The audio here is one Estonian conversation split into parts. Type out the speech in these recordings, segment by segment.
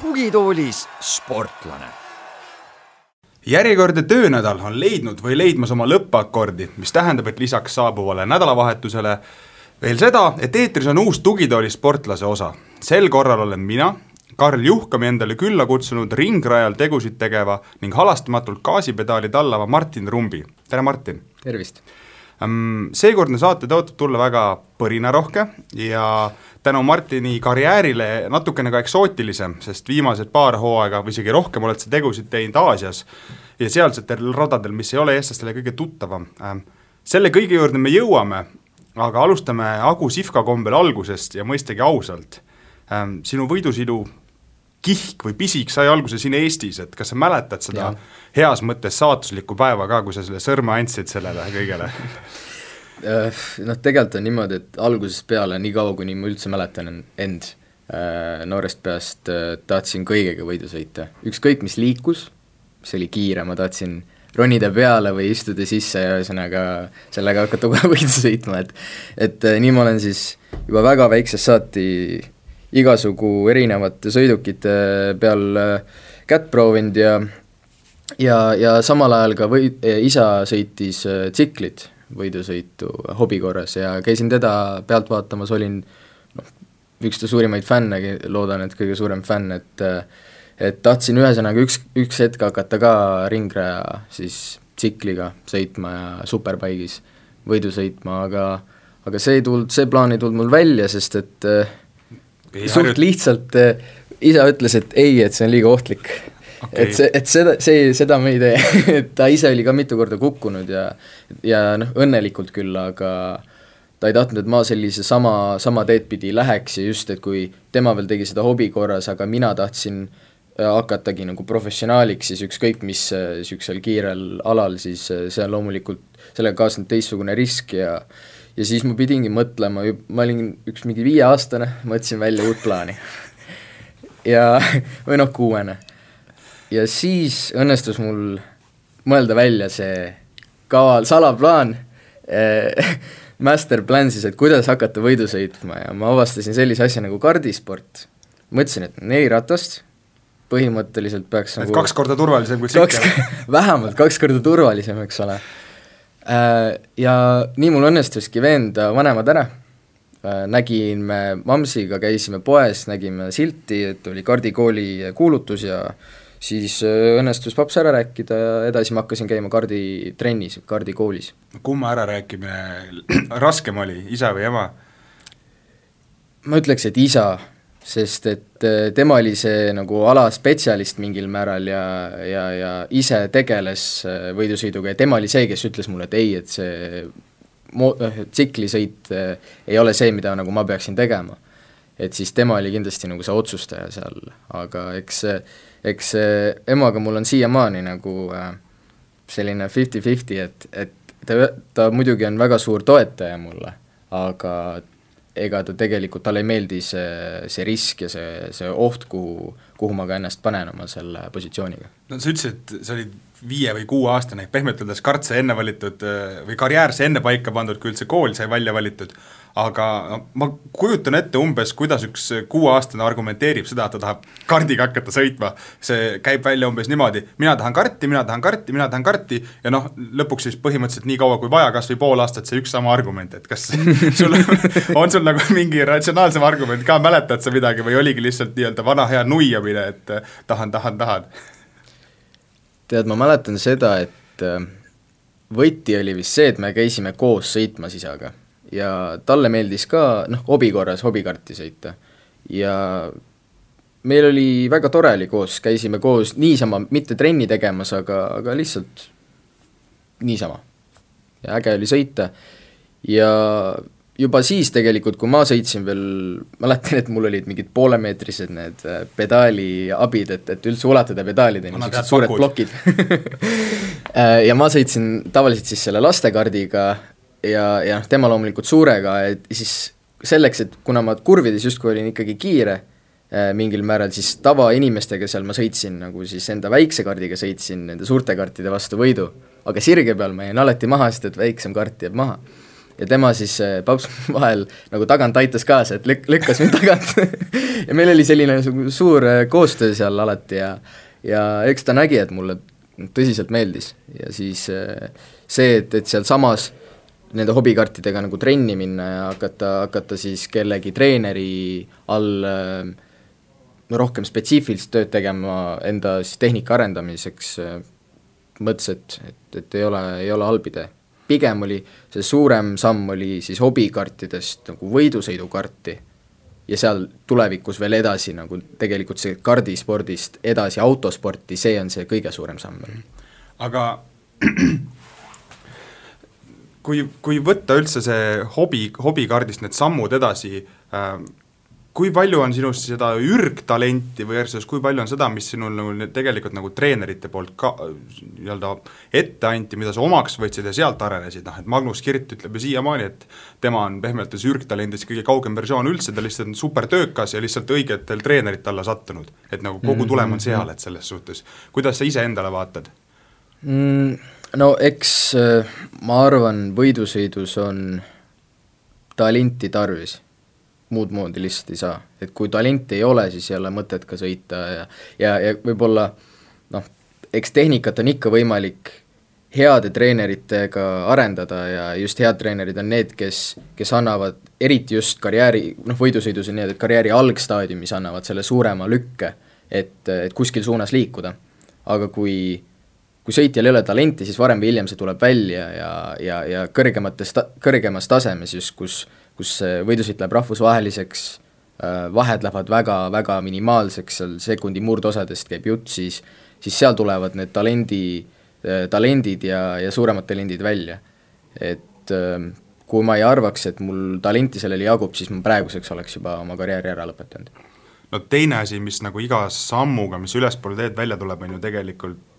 tugitoolis sportlane järjekordne töönädal on leidnud või leidmas oma lõppakordi, mis tähendab, et lisaks saabuvale nädalavahetusele veel seda, et eetris on uus tugitooli sportlase osa. sel korral olen mina, Karl Juhkami endale külla kutsunud ringrajal tegusid tegeva ning halastamatult gaasipedaali tallava Martin Rumbi. tere, Martin! tervist! Seekordne saate tõotab tulla väga põrinarohke ja tänu Martini karjäärile natukene ka eksootilisem, sest viimased paar hooaega või isegi rohkem oled sa tegusid teinud Aasias ja sealsetel radadel, mis ei ole eestlastele kõige tuttavam. selle kõige juurde me jõuame, aga alustame Agu Sihvka kombel algusest ja mõistagi ausalt. sinu võidusõidu kihk või pisik sai alguse siin Eestis, et kas sa mäletad seda ja. heas mõttes saatuslikku päeva ka, kui sa selle sõrme andsid sellele kõigele äh, Noh, tegelikult on niimoodi, et algusest peale, nii kaua, kuni ma üldse mäletan end, äh, noorest peast äh, tahtsin kõigega võidu sõita, ükskõik mis liikus, mis oli kiire, ma tahtsin ronida peale või istuda sisse ja ühesõnaga sellega hakata kohe võidu sõitma, et et nii ma olen siis juba väga väiksest saati igasugu erinevate sõidukite peal äh, kätt proovinud ja ja, ja samal ajal ka või-, isa sõitis äh, tsiklit, võidusõitu hobi korras ja käisin teda pealt vaatamas, olin noh, üks ta suurimaid fänne, loodan, et kõige suurem fänn, et et tahtsin ühesõnaga üks, üks hetk hakata ka ringraja siis tsikliga sõitma ja superbike'is võidu sõitma, aga aga see ei tulnud, see plaan ei tulnud mul välja, sest et äh, suht lihtsalt äh, isa ütles, et ei, et see on liiga ohtlik. Okay.. et see, et seda, see, seda me ei tee. Et ta ise oli ka mitu korda kukkunud ja ja noh, õnnelikult küll, aga ta ei tahtnud, et ma sellise sama, sama teed pidi läheks ja just, et kui tema veel tegi seda hobi korras, aga mina tahtsin äh, hakatagi nagu professionaaliks, siis ükskõik mis niisugusel kiirel alal, siis see on loomulikult, sellega kaasneb teistsugune risk ja ja siis ma pidingi mõtlema, ma olin üks mingi viieaastane, mõtlesin välja uut plaani. ja, või noh, kuuene. ja siis õnnestus mul mõelda välja see kaval salaplaan eh, master plan siis, et kuidas hakata võidu sõitma ja ma avastasin sellise asja nagu kardisport. mõtlesin, et neli ratast, põhimõtteliselt peaks et nagu kaks korda turvalisem kui tsikkel. vähemalt kaks korda turvalisem, eks ole ja nii mul õnnestuski veenda vanemad ära, äh, nägime Mamsiga, käisime poes, nägime silti, et oli kardikooli kuulutus ja siis äh, õnnestus paps ära rääkida ja edasi ma hakkasin käima karditrennis, kardikoolis. kumma ärarääkimine raskem oli, isa või ema? ma ütleks, et isa sest et äh, tema oli see nagu alaspetsialist mingil määral ja, ja, ja ise tegeles äh, võidusõiduga ja tema oli see, kes ütles mulle, et ei, et see mo-, äh, tsiklisõit ei ole see, mida nagu ma peaksin tegema. et siis tema oli kindlasti nagu see otsustaja seal, aga eks, eks emaga mul on siiamaani nagu selline fifty-fifty, et, et ta, ta muidugi on väga suur toetaja mulle, aga ega ta tegelikult, talle ei meeldi see, see risk ja see, see oht, kuhu, kuhu ma ka ennast panen oma selle positsiooniga. no sa ütlesid, sa olid viie või kuueaastane, pehmelt öeldes kartse enne valitud või karjäärse enne paika pandud, kui üldse kool sai välja valitud, aga ma kujutan ette umbes, kuidas üks kuueaastane argumenteerib seda, et ta tahab kardiga hakata sõitma. see käib välja umbes niimoodi, mina tahan karti, mina tahan karti, mina tahan karti ja noh, lõpuks siis põhimõtteliselt nii kaua kui vaja, kas või pool aastat, see üks sama argument, et kas sul on sul nagu mingi ratsionaalsem argument ka, mäletad sa midagi või oligi lihtsalt nii-öelda vana hea nuiamine, et tahan, tahan, tahan? tead, ma mäletan seda, et äh, võti oli vist see, et me käisime koos sõitmas isaga ja talle meeldis ka noh, hobi korras hobikarti sõita. Ja meil oli väga tore oli koos, käisime koos niisama, mitte trenni tegemas, aga, aga lihtsalt niisama. ja äge oli sõita. Ja juba siis tegelikult, kui ma sõitsin veel, mäletan, et mul olid mingid poolemeetrised need äh, pedaaliabid, et, et üldse ulatada pedaalideni, niisugused suured plokid. Äh, ja ma sõitsin tavaliselt siis selle lastekaardiga ja, ja noh, tema loomulikult suurega, et siis selleks, et kuna ma kurvides justkui olin ikkagi kiire, äh, mingil määral siis tavainimestega seal ma sõitsin nagu siis enda väikse kardiga sõitsin nende suurte kartide vastu võidu, aga sirge peal ma jäin alati maha, sest et väiksem kart jääb maha. ja tema siis äh, paps vahel nagu tagant aitas kaasa, et lük-, lükkas mind tagant. Ja meil oli selline suur äh, koostöö seal alati ja ja eks ta nägi, et mulle tõsiselt meeldis. Ja siis see, et, et sealsamas nende hobikartidega nagu trenni minna ja hakata, hakata siis kellegi treeneri all äh, rohkem spetsiifilist tööd tegema enda siis tehnika arendamiseks äh,, mõtles, et, et, et ei ole, ei ole halb idee. pigem oli see suurem samm oli siis hobikartidest nagu võidusõidukarti ja seal tulevikus veel edasi nagu tegelikult see kardispordist edasi autosporti, see on see kõige suurem samm. aga kui, kui võtta üldse see hobi, hobikaardist need sammud edasi äh,, kui palju on sinust seda ürgtalenti versus kui palju on seda, mis sinul nagu tegelikult nagu treenerite poolt ka nii-öelda ette anti, mida sa omaks võtsid ja sealt arenesid, noh et Magnus Kirt ütleb ju siiamaani, et tema on pehmelt öeldes ürgtalendist kõige kaugem versioon üldse, ta lihtsalt on super töökas ja lihtsalt õigetel treenerite alla sattunud. et nagu kogu tulem on seal, et selles suhtes, kuidas sa iseendale vaatad mm,? No eks äh, ma arvan, võidusõidus on talenti tarvis, muud moodi lihtsalt ei saa, et kui talenti ei ole, siis ei ole mõtet ka sõita ja ja, ja võib-olla noh, eks tehnikat on ikka võimalik heade treeneritega arendada ja just head treenerid on need, kes, kes annavad eriti just karjääri, noh võidusõidus on nii, et karjääri algstaadiumis annavad selle suurema lükke, et, et kuskil suunas liikuda. aga kui kui sõitjal ei ole talenti, siis varem või hiljem see tuleb välja ja, ja, ja kõrgemates ta-, kõrgemas tasemes just, kus, kus võidusõit läheb rahvusvaheliseks, äh, vahed lähevad väga, väga minimaalseks, seal sekundi murdosadest käib jutt, siis siis seal tulevad need talendi, äh, talendid ja, ja suuremad talendid välja. et ähm, kui ma ei arvaks, et mul talenti sellele jagub, siis ma praeguseks oleks juba oma karjääri ära lõpetanud. no teine asi, mis nagu iga sammuga, mis ülespoole teed välja tuleb, on ju tegelikult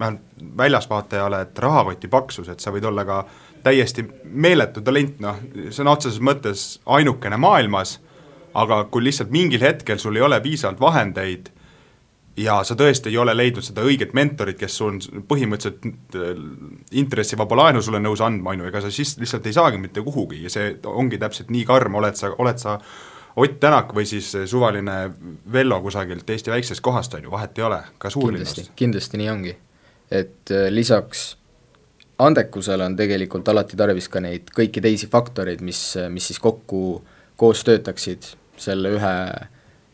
vähemalt väljasvaatajale, et rahakoti paksus, et sa võid olla ka täiesti meeletu talent, noh, sõna otseses mõttes ainukene maailmas, aga kui lihtsalt mingil hetkel sul ei ole piisavalt vahendeid ja sa tõesti ei ole leidnud seda õiget mentorit, kes sul põhimõtteliselt äh, intressivaba laenu sulle nõus andma, on ju, ega sa siis lihtsalt ei saagi mitte kuhugi ja see ongi täpselt nii karm, oled sa, oled sa Ott Tänak või siis suvaline Vello kusagilt Eesti väiksest kohast, on ju, vahet ei ole, ka suurlinnast. kindlasti nii ongi et äh, lisaks andekusele on tegelikult alati tarvis ka neid kõiki teisi faktoreid, mis, mis siis kokku koos töötaksid selle ühe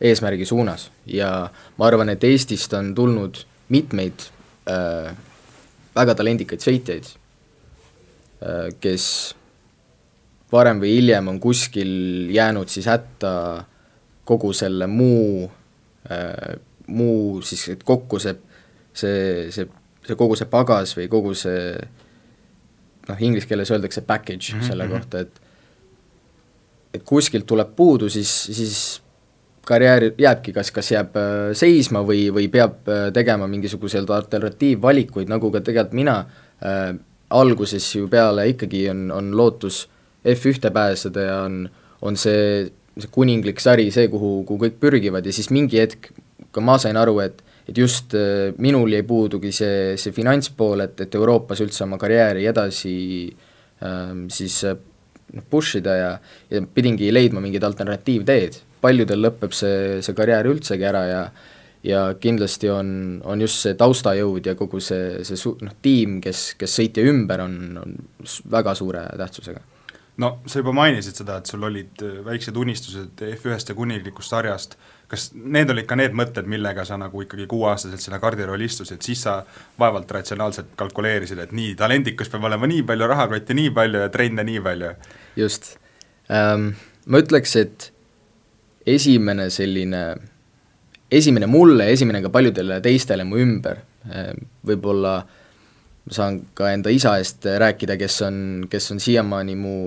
eesmärgi suunas. Ja ma arvan, et Eestist on tulnud mitmeid äh, väga talendikaid sõitjaid äh,, kes varem või hiljem on kuskil jäänud siis hätta kogu selle muu äh,, muu siis, et kokku see, see, see see kogu see pagas või kogu see noh, inglise keeles öeldakse package mm -hmm. selle mhm. kohta, et et kuskilt tuleb puudu, siis, siis karjäär jääbki kas, kas jääb äh, seisma või, või peab äh, tegema mingisuguseid alternatiivvalikuid, nagu ka tegelikult mina äh, alguses ju peale ikkagi on, on lootus F1-te pääseda ja on, on see, see kuninglik sari see, kuhu, kuhu kõik pürgivad ja siis mingi hetk ka ma sain aru, et et just äh, minul jäi puudugi see, see finantspool, et, et Euroopas üldse oma karjääri edasi ähm, siis äh, noh, push ida ja, ja pidingi leidma mingid alternatiivteed. paljudel lõpeb see, see karjäär üldsegi ära ja ja kindlasti on, on just see taustajõud ja kogu see, see su-, noh, tiim, kes, kes sõitja ümber on, on väga suure tähtsusega no sa juba mainisid seda, et sul olid äh, väiksed unistused F1-st ja kuninglikust sarjast, kas need olid ka need mõtted, millega sa nagu ikkagi kuueaastaselt sinna kardirolli istusid, siis sa vaevalt ratsionaalselt kalkuleerisid, et nii, talendikas peab olema nii palju, rahakotti nii palju ja trenne nii palju? just ähm,, ma ütleks, et esimene selline, esimene mulle, esimene ka paljudele teistele mu ümber ähm,, võib-olla saan ka enda isa eest rääkida, kes on, kes on siiamaani mu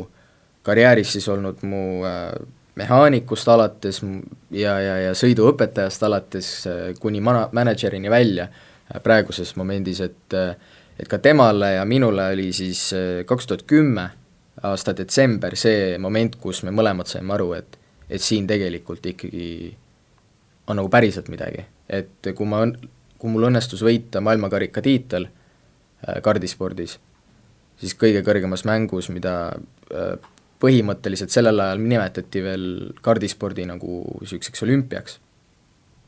karjääris siis olnud mu äh, mehaanikust alates ja, ja, ja sõiduõpetajast alates äh, kuni mana-, mänedžerini välja äh, praeguses momendis, et et ka temale ja minule oli siis kaks tuhat kümme aasta detsember see moment, kus me mõlemad saime aru, et et siin tegelikult ikkagi on nagu päriselt midagi, et kui ma, kui mul õnnestus võita maailmakarika tiitel äh, kardispordis, siis kõige kõrgemas mängus, mida äh, põhimõtteliselt sellel ajal nimetati veel kardispordi nagu niisuguseks olümpiaks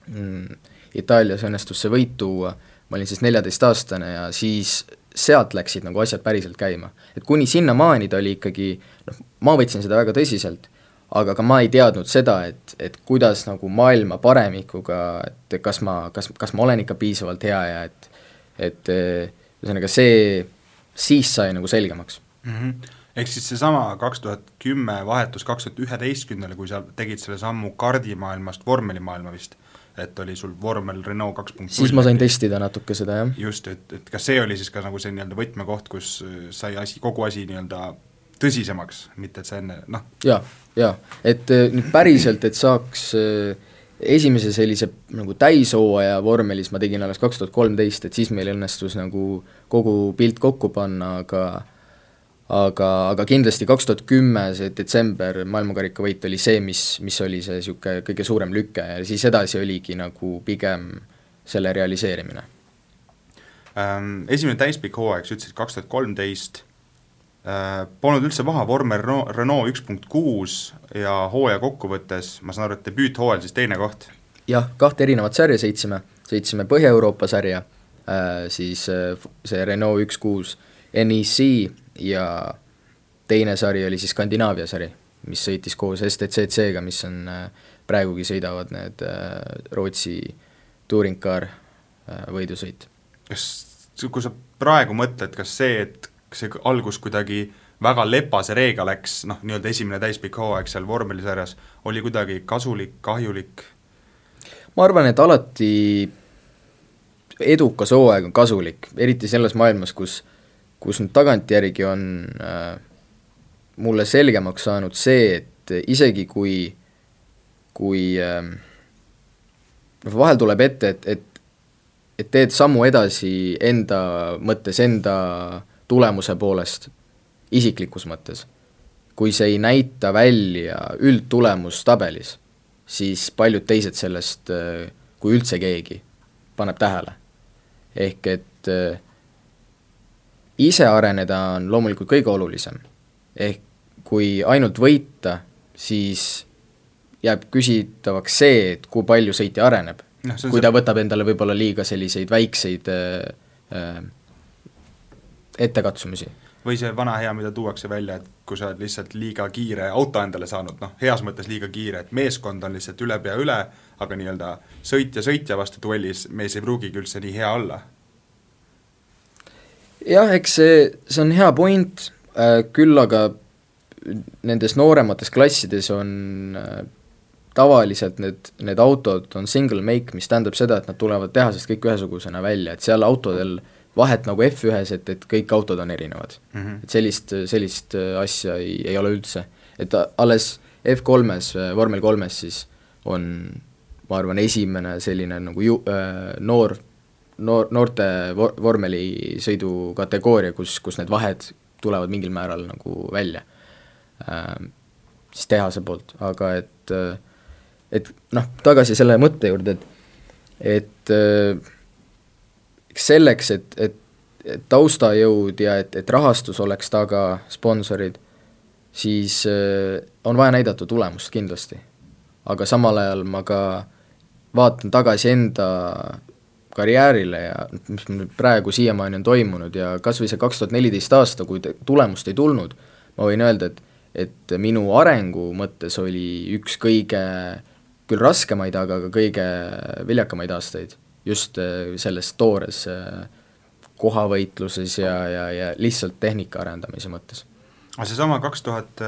mm,, Itaalias õnnestus see võit tuua, ma olin siis neljateistaastane ja siis sealt läksid nagu asjad päriselt käima. et kuni sinnamaani ta oli ikkagi, noh, ma võtsin seda väga tõsiselt, aga ka ma ei teadnud seda, et, et kuidas nagu maailma paremikuga, et kas ma, kas, kas ma olen ikka piisavalt hea ja et et ühesõnaga see, siis sai nagu selgemaks mm. -hmm ehk siis seesama kaks tuhat kümme vahetus kaks tuhat üheteistkümnele, kui sa tegid selle sammu kardimaailmast vormelimaailma vist et oli sul vormel Renault kaks punkt siis ma sain testida natuke seda, jah. just, et, et kas see oli siis ka nagu see nii-öelda võtmekoht, kus sai asi, kogu asi nii-öelda tõsisemaks, mitte et sa enne noh. jaa, jaa, et äh, nüüd päriselt, et saaks äh, esimese sellise nagu täishooaja vormelis ma tegin alles kaks tuhat kolmteist, et siis meil õnnestus nagu kogu pilt kokku panna, aga aga, aga kindlasti kaks tuhat kümme, see detsember maailmakarika võit oli see, mis, mis oli see niisugune kõige suurem lüke ja siis edasi oligi nagu pigem selle realiseerimine ähm,. Esimene täispikk hooaeg, sa ütlesid kaks tuhat kolmteist, äh, polnud üldse paha, vormel Renault, Renault üks punkt kuus ja hooaja kokkuvõttes, ma saan aru, et debüüthooajal siis teine koht? jah, kahte erinevat sarja sõitsime, sõitsime Põhja-Euroopa sarja äh,, siis äh, see Renault üks kuus NEC ja teine sari oli siis Skandinaavia sari, mis sõitis koos STCC-ga, mis on, äh, praegugi sõidavad need äh, Rootsi touring car äh, võidusõit. kas, kui sa praegu mõtled, kas see, et see algus kuidagi väga lepase reega läks, noh, nii-öelda esimene täispikk hooaeg seal vormelisarjas, oli kuidagi kasulik, kahjulik? ma arvan, et alati edukas hooaeg on kasulik, eriti selles maailmas, kus kus nüüd tagantjärgi on äh, mulle selgemaks saanud see, et isegi kui, kui äh, vahel tuleb ette, et, et et teed sammu edasi enda mõttes, enda tulemuse poolest, isiklikus mõttes, kui see ei näita välja üldtulemust tabelis, siis paljud teised sellest, äh, kui üldse keegi, paneb tähele. ehk et äh, ise areneda on loomulikult kõige olulisem. ehk kui ainult võita, siis jääb küsitavaks see, et kui palju sõitja areneb no,. kui ta see... võtab endale võib-olla liiga selliseid väikseid äh, äh, ettekatsumisi. või see vana hea, mida tuuakse välja, et kui sa oled lihtsalt liiga kiire auto endale saanud, noh, heas mõttes liiga kiire, et meeskond on lihtsalt üle pea üle, aga nii-öelda sõitja sõitja vastu duellis mees ei pruugigi üldse nii hea olla jah, eks see, see on hea point äh,, küll aga nendes nooremates klassides on äh, tavaliselt need, need autod on single make, mis tähendab seda, et nad tulevad tehasest kõik ühesugusena välja, et seal autodel vahet nagu F1-s, et, et kõik autod on erinevad mm. -hmm. et sellist, sellist äh, asja ei, ei ole üldse. et alles F3-s, äh, vormel kolmes siis on ma arvan, esimene selline nagu ju-, noor noor, noorte vor-, vormelisõidu kategooria, kus, kus need vahed tulevad mingil määral nagu välja äh,, siis tehase poolt, aga et äh, et noh, tagasi selle mõtte juurde, et et äh, selleks, et, et, taustajõud ja et, et rahastus oleks taga, sponsorid, siis äh, on vaja näidata tulemust kindlasti. aga samal ajal ma ka vaatan tagasi enda karjäärile ja mis praegu siiamaani on toimunud ja kas või see kaks tuhat neliteist aasta, kui tulemust ei tulnud, ma võin öelda, et et minu arengu mõttes oli üks kõige küll raskemaid, aga ka kõige viljakamaid aastaid just äh, selles toores äh, kohavõitluses ja, ja, ja lihtsalt tehnika arendamise mõttes. aga seesama kaks tuhat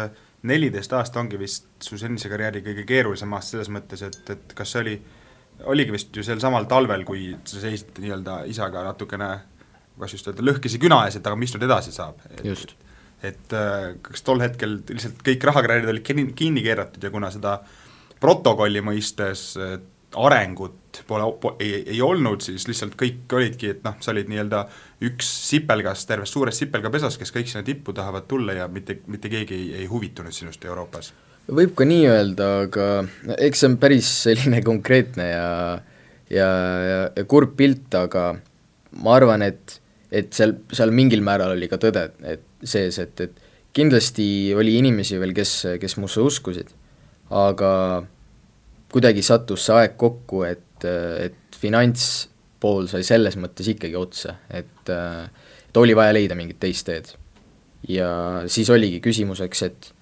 neliteist aasta ongi vist su senise karjääri kõige keerulisem aasta selles mõttes, et, et kas see oli äh, oligi vist ju sel samal talvel, kui sa seisid nii-öelda isaga natukene kas just öelda lõhkise küna ees, et aga mis nüüd edasi saab. just. et äh, kas tol hetkel lihtsalt kõik rahakarjäärid olid kinni, kinni keeratud ja kuna seda protokolli mõistes arengut pole, ei, ei olnud, siis lihtsalt kõik olidki, et noh, sa olid nii-öelda üks sipelgas tervest suurest sipelgapesast, kes kõik sinna tippu tahavad tulla ja mitte, mitte keegi ei, ei huvitunud sinust Euroopas võib ka nii öelda, aga eks see on päris selline konkreetne ja ja, ja, ja kurb pilt, aga ma arvan, et, et seal, seal mingil määral oli ka tõde et sees, et, et kindlasti oli inimesi veel, kes, kes musse uskusid, aga kuidagi sattus see aeg kokku, et, et finantspool sai selles mõttes ikkagi otsa, et, et oli vaja leida mingit teist teed. ja siis oligi küsimuseks, et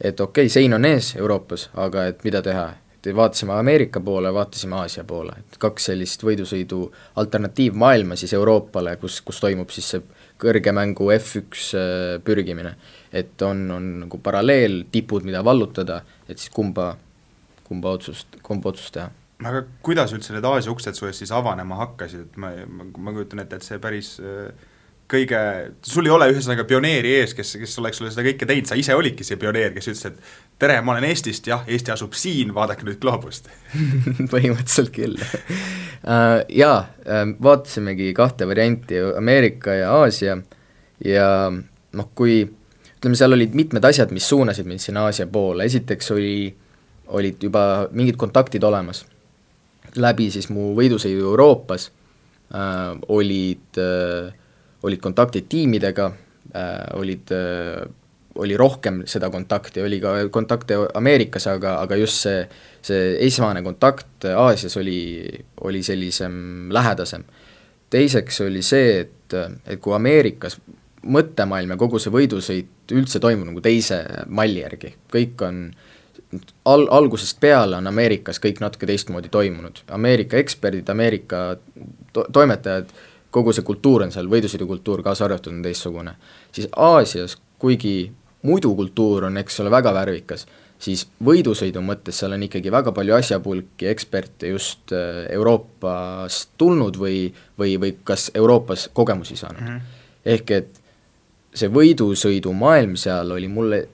et okei okay,, sein on ees Euroopas, aga et mida teha, et vaatasime Ameerika poole, vaatasime Aasia poole, et kaks sellist võidusõidu alternatiivmaailma siis Euroopale, kus, kus toimub siis see kõrge mängu F1 äh, pürgimine. et on, on nagu paralleel, tipud, mida vallutada, et siis kumba, kumba otsust, kumba otsust teha. Aga kuidas üldse need Aasia uksed su ees siis avanema hakkasid, ma, ma, ma kujutan ette, et see päris äh, kõige, sul ei ole ühesõnaga pioneeri ees, kes, kes oleks sulle seda kõike teinud, sa ise olidki see pioneer, kes ütles, et tere, ma olen Eestist, jah, Eesti asub siin, vaadake nüüd gloobust põhimõtteliselt küll uh,. Jaa, ähm, vaatasimegi kahte varianti, Ameerika ja Aasia ja noh, kui ütleme, seal olid mitmed asjad, mis suunasid mind sinna Aasia poole, esiteks oli, olid juba mingid kontaktid olemas. läbi siis mu võidusõidu Euroopas uh, olid uh, olid kontaktid tiimidega äh,, olid äh,, oli rohkem seda kontakti, oli ka kontakte Ameerikas, aga, aga just see, see esmane kontakt Aasias oli, oli sellisem lähedasem. teiseks oli see, et, et kui Ameerikas mõttemaailm ja kogu see võidusõit üldse toimub nagu teise malli järgi, kõik on al-, algusest peale on Ameerikas kõik natuke teistmoodi toimunud, Ameerika eksperdid, Ameerika to-, toimetajad kogu see kultuur on seal, võidusõidukultuur kaasa arvatud, on teistsugune. siis Aasias, kuigi muidu kultuur on, eks ole, väga värvikas, siis võidusõidu mõttes seal on ikkagi väga palju asjapulki, eksperte just äh, Euroopast tulnud või, või, või kas Euroopas kogemusi saanud mm. -hmm. ehk et see võidusõidumaailm seal oli mulle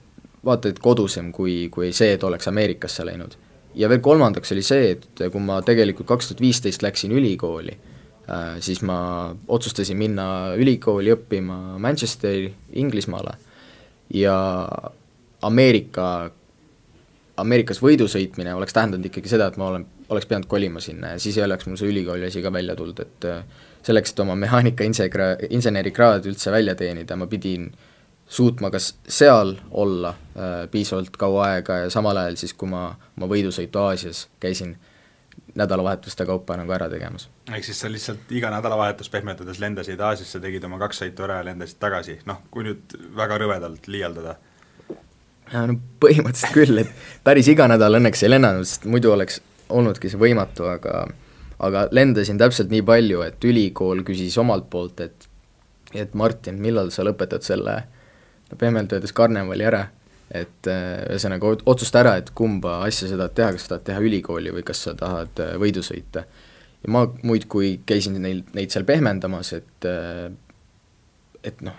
vaata et kodusem kui, kui see, et oleks Ameerikasse läinud. ja veel kolmandaks oli see, et kui ma tegelikult kaks tuhat viisteist läksin ülikooli siis ma otsustasin minna ülikooli õppima Manchesteri, Inglismaale ja Ameerika, Ameerikas võidu sõitmine oleks tähendanud ikkagi seda, et ma olen, oleks pidanud kolima sinna ja siis ei oleks mul see ülikooli asi ka välja tulnud, et äh, selleks, et oma mehaanika insegra-, insenerikraad üldse välja teenida, ma pidin suutma kas seal olla äh, piisavalt kaua aega ja samal ajal siis, kui ma oma võidusõitu Aasias käisin äh, nädalavahetuste kaupa nagu ära tegemas. ehk siis sa lihtsalt iga nädalavahetus pehmetades lendasid Aasiasse, tegid oma kaks sõitu ära ja lendasid tagasi, noh, kui nüüd väga rõvedalt liialdada? no põhimõtteliselt küll, et päris iga nädal õnneks ei lennanud, sest muidu oleks olnudki see võimatu, aga aga lendasin täpselt nii palju, et ülikool küsis omalt poolt, et et Martin, millal sa lõpetad selle no pehmelt öeldes karnevali ära et äh, ühesõnaga otsusta ära, et kumba asja sa tahad teha, kas sa tahad teha ülikooli või kas sa tahad äh, võidu sõita. ja ma muudkui käisin neil, neid seal pehmendamas, et äh, et noh,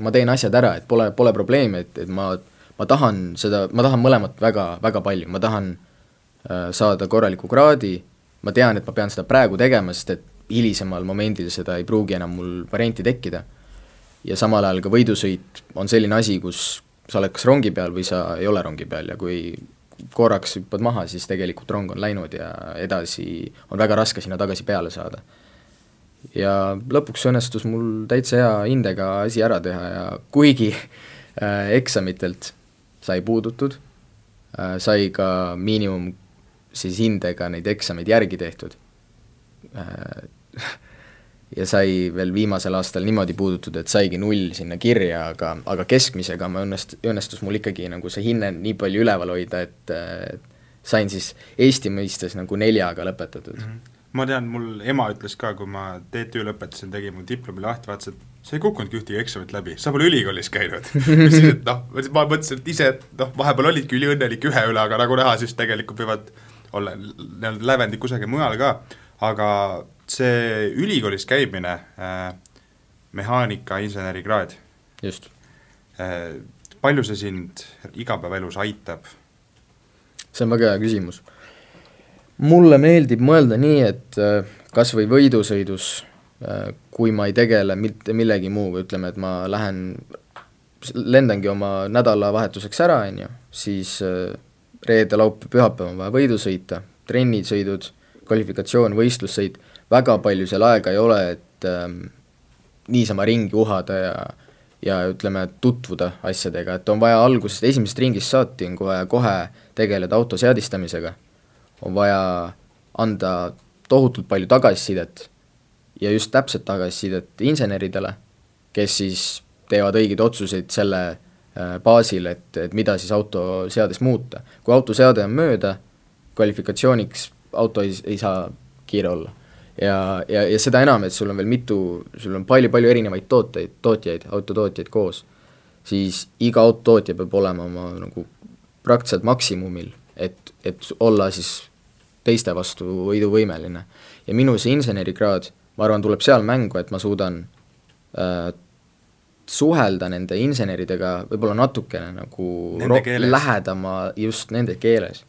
ma teen asjad ära, et pole, pole probleemi, et, et ma, ma tahan seda, ma tahan mõlemat väga, väga palju, ma tahan äh, saada korraliku kraadi, ma tean, et ma pean seda praegu tegema, sest et hilisemal momendil seda ei pruugi enam mul varianti tekkida. ja samal ajal ka võidusõit on selline asi, kus sa oled kas rongi peal või sa ei ole rongi peal ja kui korraks hüppad maha, siis tegelikult rong on läinud ja edasi on väga raske sinna tagasi peale saada. ja lõpuks õnnestus mul täitsa hea hindega asi ära teha ja kuigi äh, eksamitelt sai puudutud äh,, sai ka miinimum siis hindega neid eksameid järgi tehtud äh, ja sai veel viimasel aastal niimoodi puudutud, et saigi null sinna kirja, aga, aga keskmisega ma õnnest-, õnnestus mul ikkagi nagu see hinne nii palju üleval hoida, et sain siis Eesti mõistes nagu neljaga lõpetatud mm. -hmm. ma tean, mul ema ütles ka, kui ma TTÜ lõpetasin, tegi mu diplomi lahti, vaatas, et sa ei kukkunudki ühtegi eksamit läbi, sa pole ülikoolis käinud siis, et noh, ma mõtlesin, et ise, et noh, vahepeal olidki üliõnnelik ühe üle, aga nagu näha, siis tegelikult võivad olla lävendid kusagil mujal ka, aga see ülikoolis käimine äh,, mehaanika insenerikraad. just äh,. palju see sind igapäevaelus aitab? see on väga hea küsimus. mulle meeldib mõelda nii, et äh, kas või võidusõidus äh,, kui ma ei tegele mitte millegi muuga, ütleme, et ma lähen lendangi oma nädalavahetuseks ära, on ju, siis äh, reede, laupäev, pühapäev on vaja võidu sõita, trennisõidud, kvalifikatsioon, võistlussõit, väga palju seal aega ei ole, et ähm, niisama ringi uhada ja ja ütleme, tutvuda asjadega, et on vaja algusest, esimesest ringist saati on vaja kohe tegeleda auto seadistamisega, on vaja anda tohutult palju tagasisidet ja just täpset tagasisidet inseneridele, kes siis teevad õigeid otsuseid selle äh, baasil, et, et mida siis autoseades muuta. kui autoseade on mööda, kvalifikatsiooniks auto ei, ei saa kiire olla. Ja, ja, ja seda enam, et sul on veel mitu, sul on palju-palju erinevaid tooteid, tootjaid, autotootjaid koos, siis iga autotootja peab olema oma nagu praktiliselt maksimumil, et, et olla siis teiste vastu võiduvõimeline. ja minu see insenerikraad, ma arvan, tuleb seal mängu, et ma suudan äh, suhelda nende inseneridega võib-olla natukene nagu lähedama just nende keeles.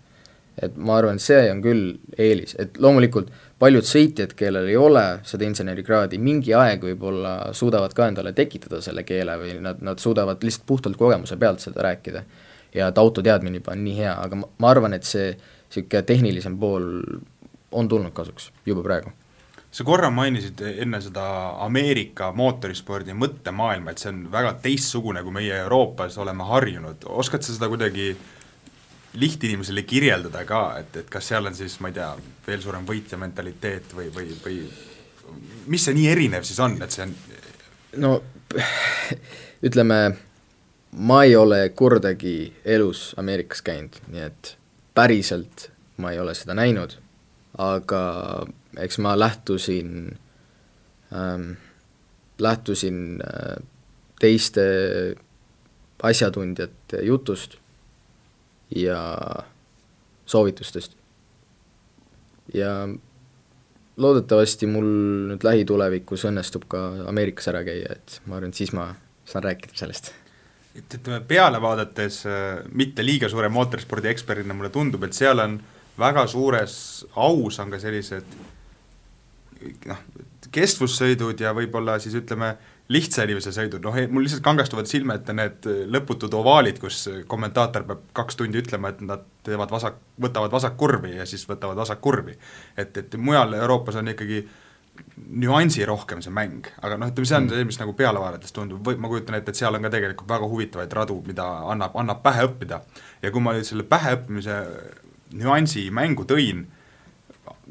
et ma arvan, see on küll eelis, et loomulikult paljud sõitjad, kellel ei ole seda insenerikraadi, mingi aeg võib-olla suudavad ka endale tekitada selle keele või nad, nad suudavad lihtsalt puhtalt kogemuse pealt seda rääkida. ja et auto teadmine juba on nii hea, aga ma, ma arvan, et see niisugune tehnilisem pool on tulnud kasuks juba praegu sa korra mainisid enne seda Ameerika mootorispordi mõttemaailma, et see on väga teistsugune, kui meie Euroopas oleme harjunud, oskad sa seda kuidagi lihtinimesele kirjeldada ka, et, et kas seal on siis, ma ei tea, veel suurem võitja mentaliteet või, või, või mis see nii erinev siis on, et see on no ütleme, ma ei ole kordagi elus Ameerikas käinud, nii et päriselt ma ei ole seda näinud, aga eks ma lähtusin ähm,, lähtusin äh, teiste asjatundjate jutust ja soovitustest. ja loodetavasti mul nüüd lähitulevikus õnnestub ka Ameerikas ära käia, et ma arvan, et siis ma saan rääkida sellest. et ütleme, peale vaadates äh, mitte liiga suure mootorispordi eksperdina mulle tundub, et seal on väga suures aus on ka sellised noh, kestvussõidud ja võib-olla siis ütleme, lihtsa inimese sõidud, noh mul lihtsalt kangestuvad silme ette need lõputud ovaalid, kus kommentaator peab kaks tundi ütlema, et nad teevad vasak, võtavad vasakkurvi ja siis võtavad vasakkurvi. et, et mujal Euroopas on ikkagi nüansi rohkem see mäng, aga noh, ütleme see on see, mis nagu peale vaadates tundub, või ma kujutan ette, et seal on ka tegelikult väga huvitavaid radu, mida annab, annab pähe õppida. ja kui ma nüüd selle pähe õppimise nüansi mängu tõin,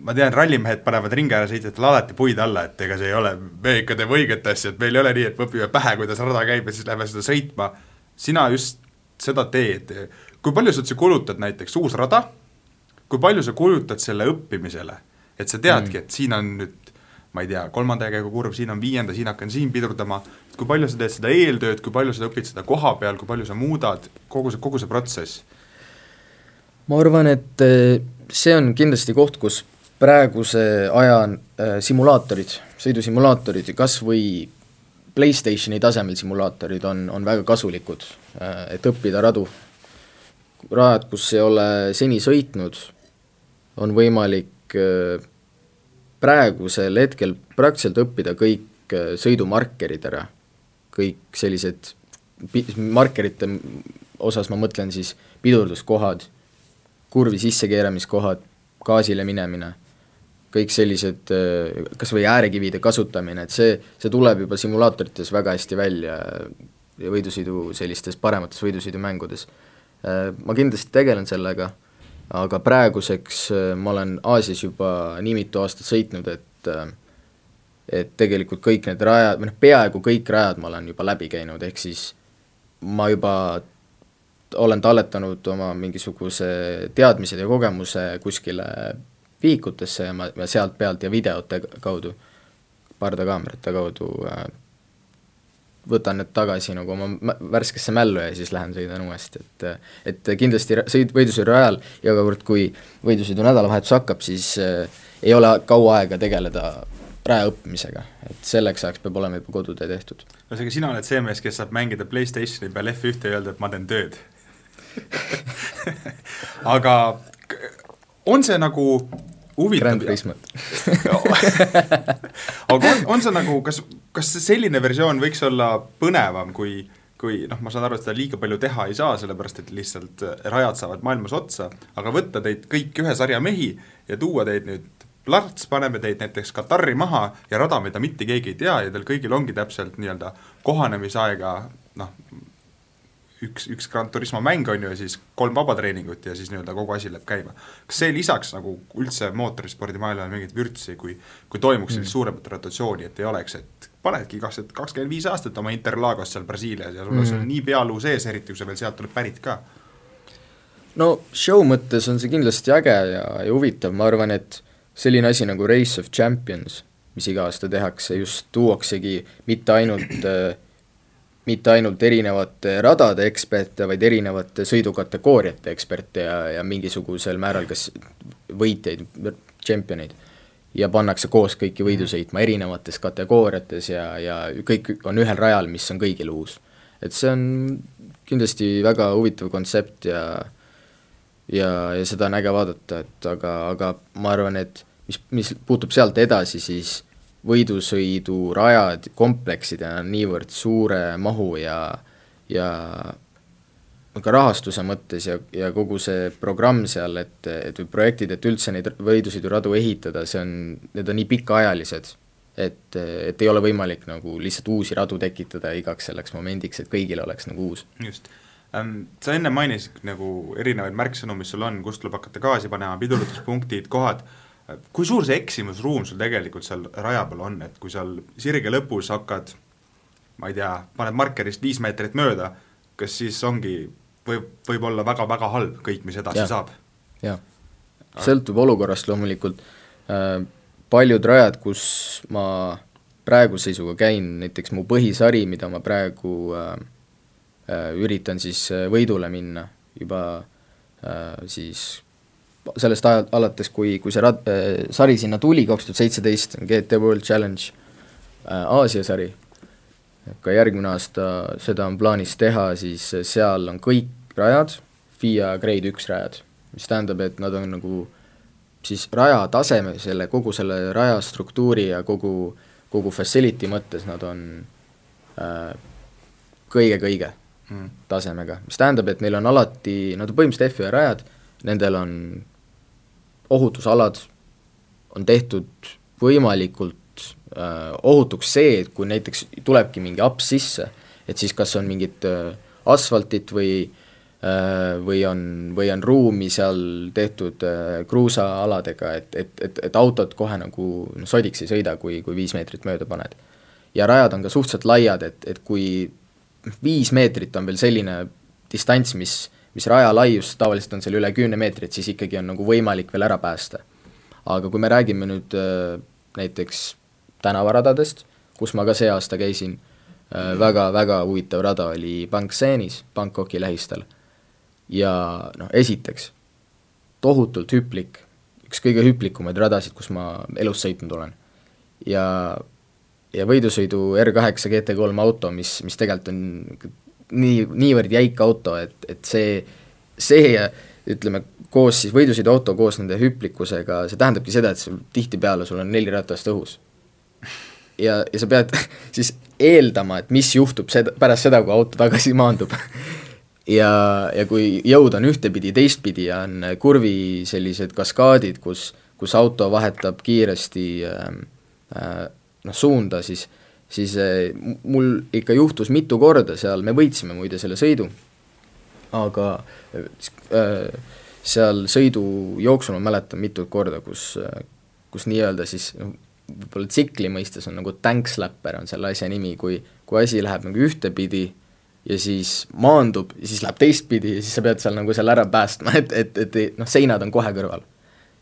ma tean, rallimehed panevad ringi ära sõitjatele alati puid alla, et ega see ei ole, me ikka teeme õiget asja, et meil ei ole nii, et me õpime pähe, kuidas rada käib ja siis lähme seda sõitma. sina just seda teed, kui palju sa üldse kulutad näiteks uus rada, kui palju sa kulutad selle õppimisele, et sa teadki mm., et siin on nüüd ma ei tea, kolmanda käigu kurv, siin on viienda, siin hakkan siin pidurdama, kui palju sa teed seda eeltööd, kui palju sa õpid seda koha peal, kui palju sa muudad, kogu see, kogu see protsess? ma arvan, et see on kindlasti koht, kus praeguse aja äh, simulaatorid, sõidusimulaatorid kas või PlayStationi tasemel simulaatorid on, on väga kasulikud äh,, et õppida radu. rajad, kus ei ole seni sõitnud, on võimalik äh, praegusel hetkel praktiliselt õppida kõik äh, sõidumarkerid ära, kõik sellised markerite osas ma mõtlen siis pidurduskohad, kurvi sissekeeramiskohad, gaasile minemine kõik sellised äh, kas või äärekivide kasutamine, et see, see tuleb juba simulaatorites väga hästi välja võidusõidu sellistes paremates võidusõidumängudes. Äh, ma kindlasti tegelen sellega, aga praeguseks äh, ma olen Aasias juba nii mitu aastat sõitnud, et et tegelikult kõik need rajad, või noh, peaaegu kõik rajad ma olen juba läbi käinud, ehk siis ma juba olen talletanud oma mingisuguse teadmised ja kogemuse kuskile vihikutesse ja ma, ja sealt pealt ja videote kaudu, pardakaamerate kaudu äh, võtan need tagasi nagu oma värskesse mällu ja siis lähen sõidan uuesti, et et kindlasti sõid, võidusõidu ajal ja ka kord, kui võidusõidu nädalavahetus hakkab, siis äh, ei ole kaua aega tegeleda raja õppimisega, et selleks ajaks peab olema juba kodutee tehtud. ühesõnaga, sina oled see mees, kes saab mängida PlayStationi peal F1 ja öelda, et ma teen tööd aga on see nagu huvitav. aga on, on see nagu, kas, kas selline versioon võiks olla põnevam kui kui noh, ma saan aru, et seda liiga palju teha ei saa, sellepärast et lihtsalt rajad saavad maailmas otsa, aga võtta teid kõik ühe sarja mehi ja tuua teid nüüd plats, paneme teid näiteks Katari maha ja rada, mida mitte keegi ei tea ja teil kõigil ongi täpselt nii-öelda kohanemisaega noh, üks, üks Grand Turismo mäng on ju ja siis kolm vabatreeningut ja siis nii-öelda kogu asi läheb käima. kas see lisaks nagu üldse mootorispordimaailmale mingit vürtsi, kui, kui toimuks sellist mm. suuremat rotatsiooni, et ei oleks, et panedki kakskümmend, kakskümmend viis aastat oma Interlagos seal Brasiilias ja sul on mm. nii pealuu sees, eriti kui sa veel sealt oled pärit ka? no show mõttes on see kindlasti äge ja, ja huvitav, ma arvan, et selline asi nagu Race of Champions, mis iga aasta tehakse, just tuuaksegi mitte ainult äh, mitte ainult erinevate radade eksperte, vaid erinevate sõidukategooriate eksperte ja, ja mingisugusel määral kas võitjaid, tšempioneid. ja pannakse koos kõiki võidu sõitma erinevates kategooriates ja, ja kõik on ühel rajal, mis on kõigil uus. et see on kindlasti väga huvitav kontsept ja ja, ja seda on äge vaadata, et aga, aga ma arvan, et mis, mis puutub sealt edasi, siis võidusõidurajad, kompleksidena on niivõrd suure mahu ja, ja ka rahastuse mõttes ja, ja kogu see programm seal, et, et või projektid, et üldse neid võidusõiduradu ehitada, see on, need on nii pikaajalised, et, et ei ole võimalik nagu lihtsalt uusi radu tekitada igaks selleks momendiks, et kõigil oleks nagu uus. just. Sa enne mainisid nagu erinevaid märksõnu, mis sul on, kust tuleb hakata gaasi panema, pidurduspunktid, kohad kui suur see eksimusruum sul tegelikult seal raja peal on, et kui seal sirge lõpus hakkad ma ei tea, paned markerist viis meetrit mööda, kas siis ongi, võib, võib olla väga-väga halb kõik, mis edasi ja. saab? jah, sõltub olukorrast loomulikult äh,, paljud rajad, kus ma praeguse seisuga käin, näiteks mu põhisari, mida ma praegu äh, äh, üritan siis äh, võidule minna juba äh, siis sellest ajal, alates, kui, kui see rad-, äh, sari sinna tuli, kaks tuhat seitseteist, GT World Challenge äh, Aasia sari, ka järgmine aasta seda on plaanis teha, siis seal on kõik rajad FIA Grade üks rajad, mis tähendab, et nad on nagu siis raja taseme, selle, kogu selle raja struktuuri ja kogu, kogu facility mõttes nad on kõige-kõige äh, mm. tasemega, mis tähendab, et neil on alati, nad on põhimõtteliselt F1 rajad, nendel on ohutusalad on tehtud võimalikult äh, ohutuks see, et kui näiteks tulebki mingi aps sisse, et siis kas on mingit äh, asfaltit või äh, või on, või on ruumi seal tehtud äh, kruusaaladega, et, et, et, et autod kohe nagu noh, sodiks ei sõida, kui, kui viis meetrit mööda paned. ja rajad on ka suhteliselt laiad, et, et kui viis meetrit on veel selline distants, mis mis raja laius tavaliselt on seal üle kümne meetri, et siis ikkagi on nagu võimalik veel ära päästa. aga kui me räägime nüüd äh, näiteks tänavaradadest, kus ma ka see aasta käisin äh,, väga, väga huvitav rada oli Banksenis, Bangkoki lähistel. ja noh, esiteks, tohutult hüplik, üks kõige hüplikumaid radasid, kus ma elus sõitnud olen. ja ja võidusõidu R8 GT3 auto, mis, mis tegelikult on nii, niivõrd jäik auto, et, et see, see ütleme, koos siis võidusõiduauto koos nende hüplikkusega, see tähendabki seda, et sul tihtipeale sul on neli ratast õhus. ja, ja sa pead siis eeldama, et mis juhtub seda, pärast seda, kui auto tagasi maandub ja, ja kui jõud on ühtepidi, teistpidi on kurvi sellised kaskaadid, kus, kus auto vahetab kiiresti äh, äh, noh, suunda, siis äh, siis eh, mul ikka juhtus mitu korda seal, me võitsime muide selle sõidu, aga äh, seal sõidu jooksul ma mäletan mitut korda, kus, kus nii-öelda siis noh, võib-olla tsikli mõistes on nagu tankslapper on selle asja nimi, kui, kui asi läheb nagu ühtepidi ja siis maandub ja siis läheb teistpidi ja siis sa pead seal nagu selle ära päästma, et, et, et noh, seinad on kohe kõrval.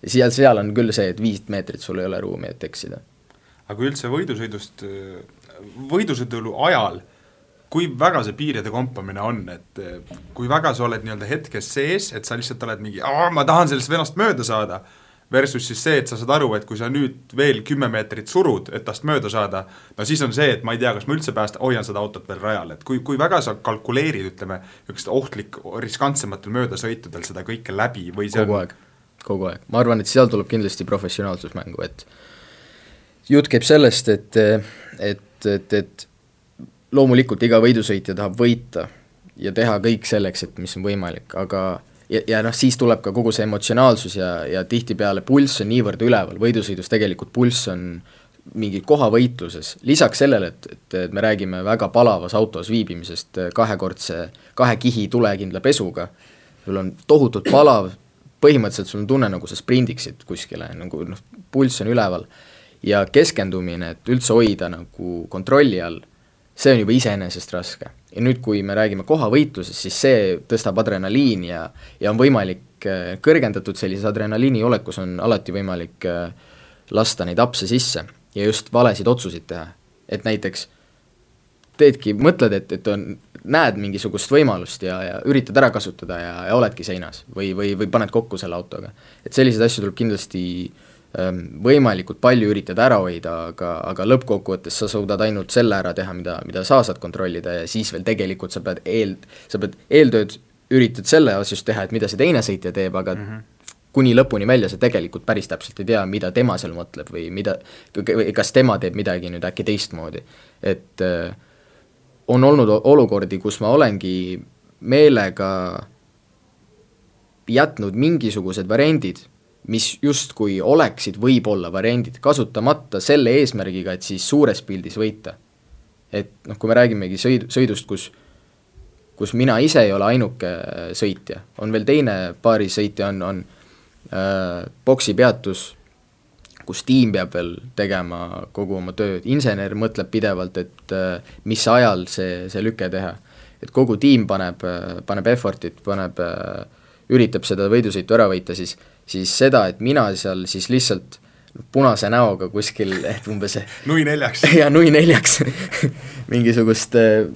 ja seal, seal on küll see, et viis meetrit sul ei ole ruumi, et eksida. Aga kui üldse võidusõidust võidusõidu ajal, kui väga see piiride kompamine on, et eh, kui väga sa oled nii-öelda hetkes sees, et sa lihtsalt oled mingi, ma tahan sellest venast mööda saada, versus siis see, et sa saad aru, et kui sa nüüd veel kümme meetrit surud, et tast mööda saada, no siis on see, et ma ei tea, kas ma üldse päästan, hoian seda autot veel rajal, et kui, kui väga sa kalkuleerid, ütleme, niisugust ohtlik, riskantsematel möödasõitudel seda kõike läbi või see kogu on... aeg, kogu aeg, ma arvan, et seal tuleb kindlasti professionaalsus mängu, et jutt käib sellest, et, et et, et, loomulikult iga võidusõitja tahab võita ja teha kõik selleks, et mis on võimalik, aga ja, ja noh, siis tuleb ka kogu see emotsionaalsus ja, ja tihtipeale pulss on niivõrd üleval, võidusõidus tegelikult pulss on mingi kohavõitluses, lisaks sellele, et, et, et me räägime väga palavas autos viibimisest kahekordse, kahe kihi tulekindla pesuga, sul on tohutult palav, põhimõtteliselt sul on tunne, nagu sa sprindiksid kuskile, nagu noh, pulss on üleval ja keskendumine, et üldse hoida nagu kontrolli all, see on juba iseenesest raske. ja nüüd, kui me räägime kohavõitlusest, siis see tõstab adrenaliini ja, ja on võimalik, äh, kõrgendatud sellises adrenaliini olekus on alati võimalik äh, lasta neid apse sisse ja just valesid otsuseid teha. et näiteks teedki, mõtled, et, et on, näed mingisugust võimalust ja, ja üritad ära kasutada ja, ja oledki seinas või, või, või paned kokku selle autoga. et selliseid asju tuleb kindlasti äh, võimalikult palju üritada ära hoida, aga, aga lõppkokkuvõttes sa suudad ainult selle ära teha, mida, mida sa saad kontrollida ja siis veel tegelikult sa pead eel, sa pead eeltööd, üritad selle asjus teha, et mida see teine sõitja teeb, aga mm -hmm. kuni lõpuni välja sa tegelikult päris täpselt ei tea, mida tema seal mõtleb või mida, kas tema teeb midagi nüüd äkki teistmoodi. et äh, on olnud olukordi, kus ma olengi meelega jätnud mingisugused variandid mis justkui oleksid võib-olla variandid, kasutamata selle eesmärgiga, et siis suures pildis võita. et noh, kui me räägimegi sõid-, sõidust, kus kus mina ise ei ole ainuke sõitja, on veel teine paarisõitja, on, on äh, boksipeatus, kus tiim peab veel tegema kogu oma tööd, insener mõtleb pidevalt, et äh, mis ajal see, see lüke teha. et kogu tiim paneb äh,, paneb effort'it, paneb äh,, üritab seda võidusõitu ära võita, siis äh, siis seda, et mina seal siis lihtsalt punase näoga kuskil, et umbes nui neljaks. jaa, nui neljaks mingisugust äh,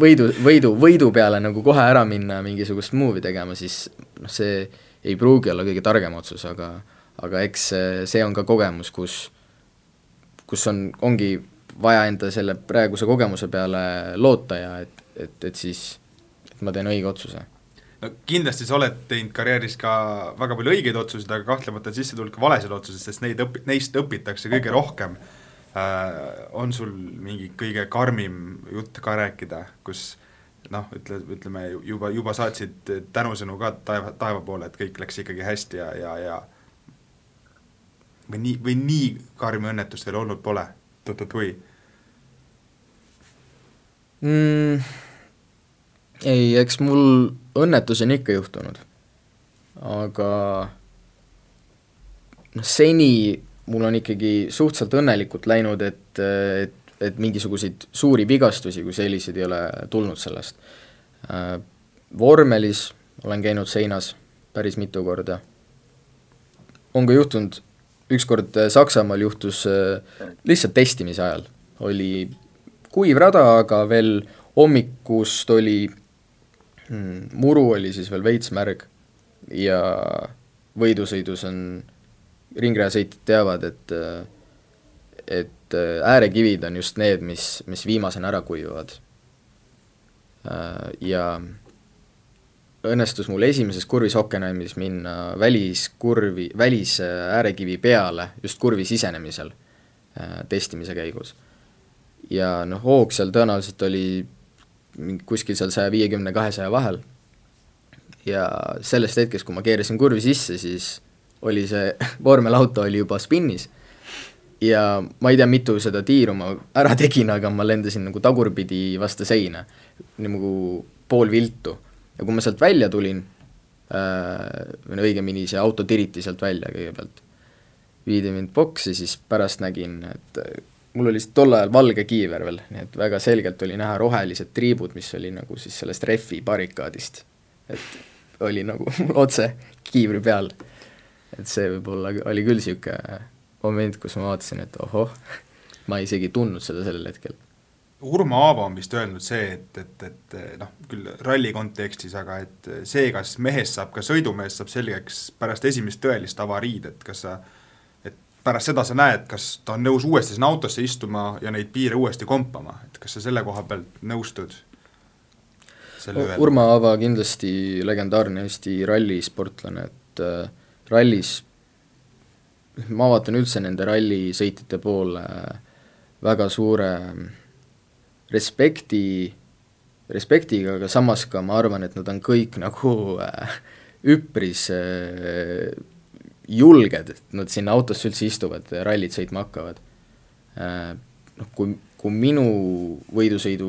võidu, võidu, võidu peale nagu kohe ära minna mingisugust movie tegema, siis noh, see ei pruugi olla kõige targem otsus, aga aga eks see on ka kogemus, kus kus on, ongi vaja enda selle praeguse kogemuse peale loota ja et, et, et siis, et ma teen õige otsuse no kindlasti sa oled teinud karjääris ka väga palju õigeid otsuseid, aga kahtlemata on sisse tulnud ka valesid otsuseid, sest neid õpi-, neist õpitakse kõige rohkem äh,. on sul mingi kõige karmim jutt ka rääkida, kus noh, ütle, ütleme juba, juba saatsid tänusõnu ka taeva, taeva poole, et kõik läks ikkagi hästi ja, ja, ja või nii, või nii karmi õnnetust veel olnud pole, tut-tut-hui mm,? Ei, eks mul õnnetusi on ikka juhtunud, aga noh, seni mul on ikkagi suhteliselt õnnelikult läinud, et, et, et mingisuguseid suuri vigastusi kui selliseid ei ole tulnud sellest. vormelis olen käinud seinas päris mitu korda, on ka juhtunud, ükskord Saksamaal juhtus lihtsalt testimise ajal, oli kuiv rada, aga veel hommikust oli hmm,. muru oli siis veel veits märg ja võidusõidus on, ringrajasõitjad teavad, et et äärekivid on just need, mis, mis viimasena ära kuivavad. Ja õnnestus mul esimeses kurvis Hockenheimis minna väliskurvi, välisäärekivi peale just kurvi sisenemisel testimise käigus. ja noh, hoog seal tõenäoliselt oli kuskil seal saja viiekümne, kahesaja vahel. ja sellest hetkest, kui ma keerasin kurvi sisse, siis oli see vormelauto oli juba spinnis ja ma ei tea, mitu seda tiiru ma ära tegin, aga ma lendasin nagu tagurpidi vastu seina, nagu pool viltu. ja kui ma sealt välja tulin äh,, või õigemini see auto tiriti sealt välja kõigepealt, viidi mind boksi, siis pärast nägin, et mul oli tol ajal valge kiiver veel, nii et väga selgelt oli näha rohelised triibud, mis oli nagu siis sellest rehvi barrikaadist. et oli nagu otse kiivri peal. et see võib-olla oli küll niisugune moment, kus ma vaatasin, et ohoh, ma isegi ei tundnud seda sellel hetkel. Urmo Aavo on vist öelnud see, et, et, et noh, küll ralli kontekstis, aga et see, kas mehest saab ka sõidumees, saab selgeks pärast esimest tõelist avariid, et kas sa pärast seda sa näed, kas ta on nõus uuesti sinna autosse istuma ja neid piire uuesti kompama, et kas sa selle koha pealt nõustud? Urmo Aava kindlasti legendaarne Eesti rallisportlane, et äh, rallis ma vaatan üldse nende rallisõitjate poole väga suure respekti, respektiga, aga samas ka ma arvan, et nad on kõik nagu äh, üpris äh, julged, et nad sinna autosse üldse istuvad, rallit sõitma hakkavad äh,. Noh, kui, kui minu võidusõidu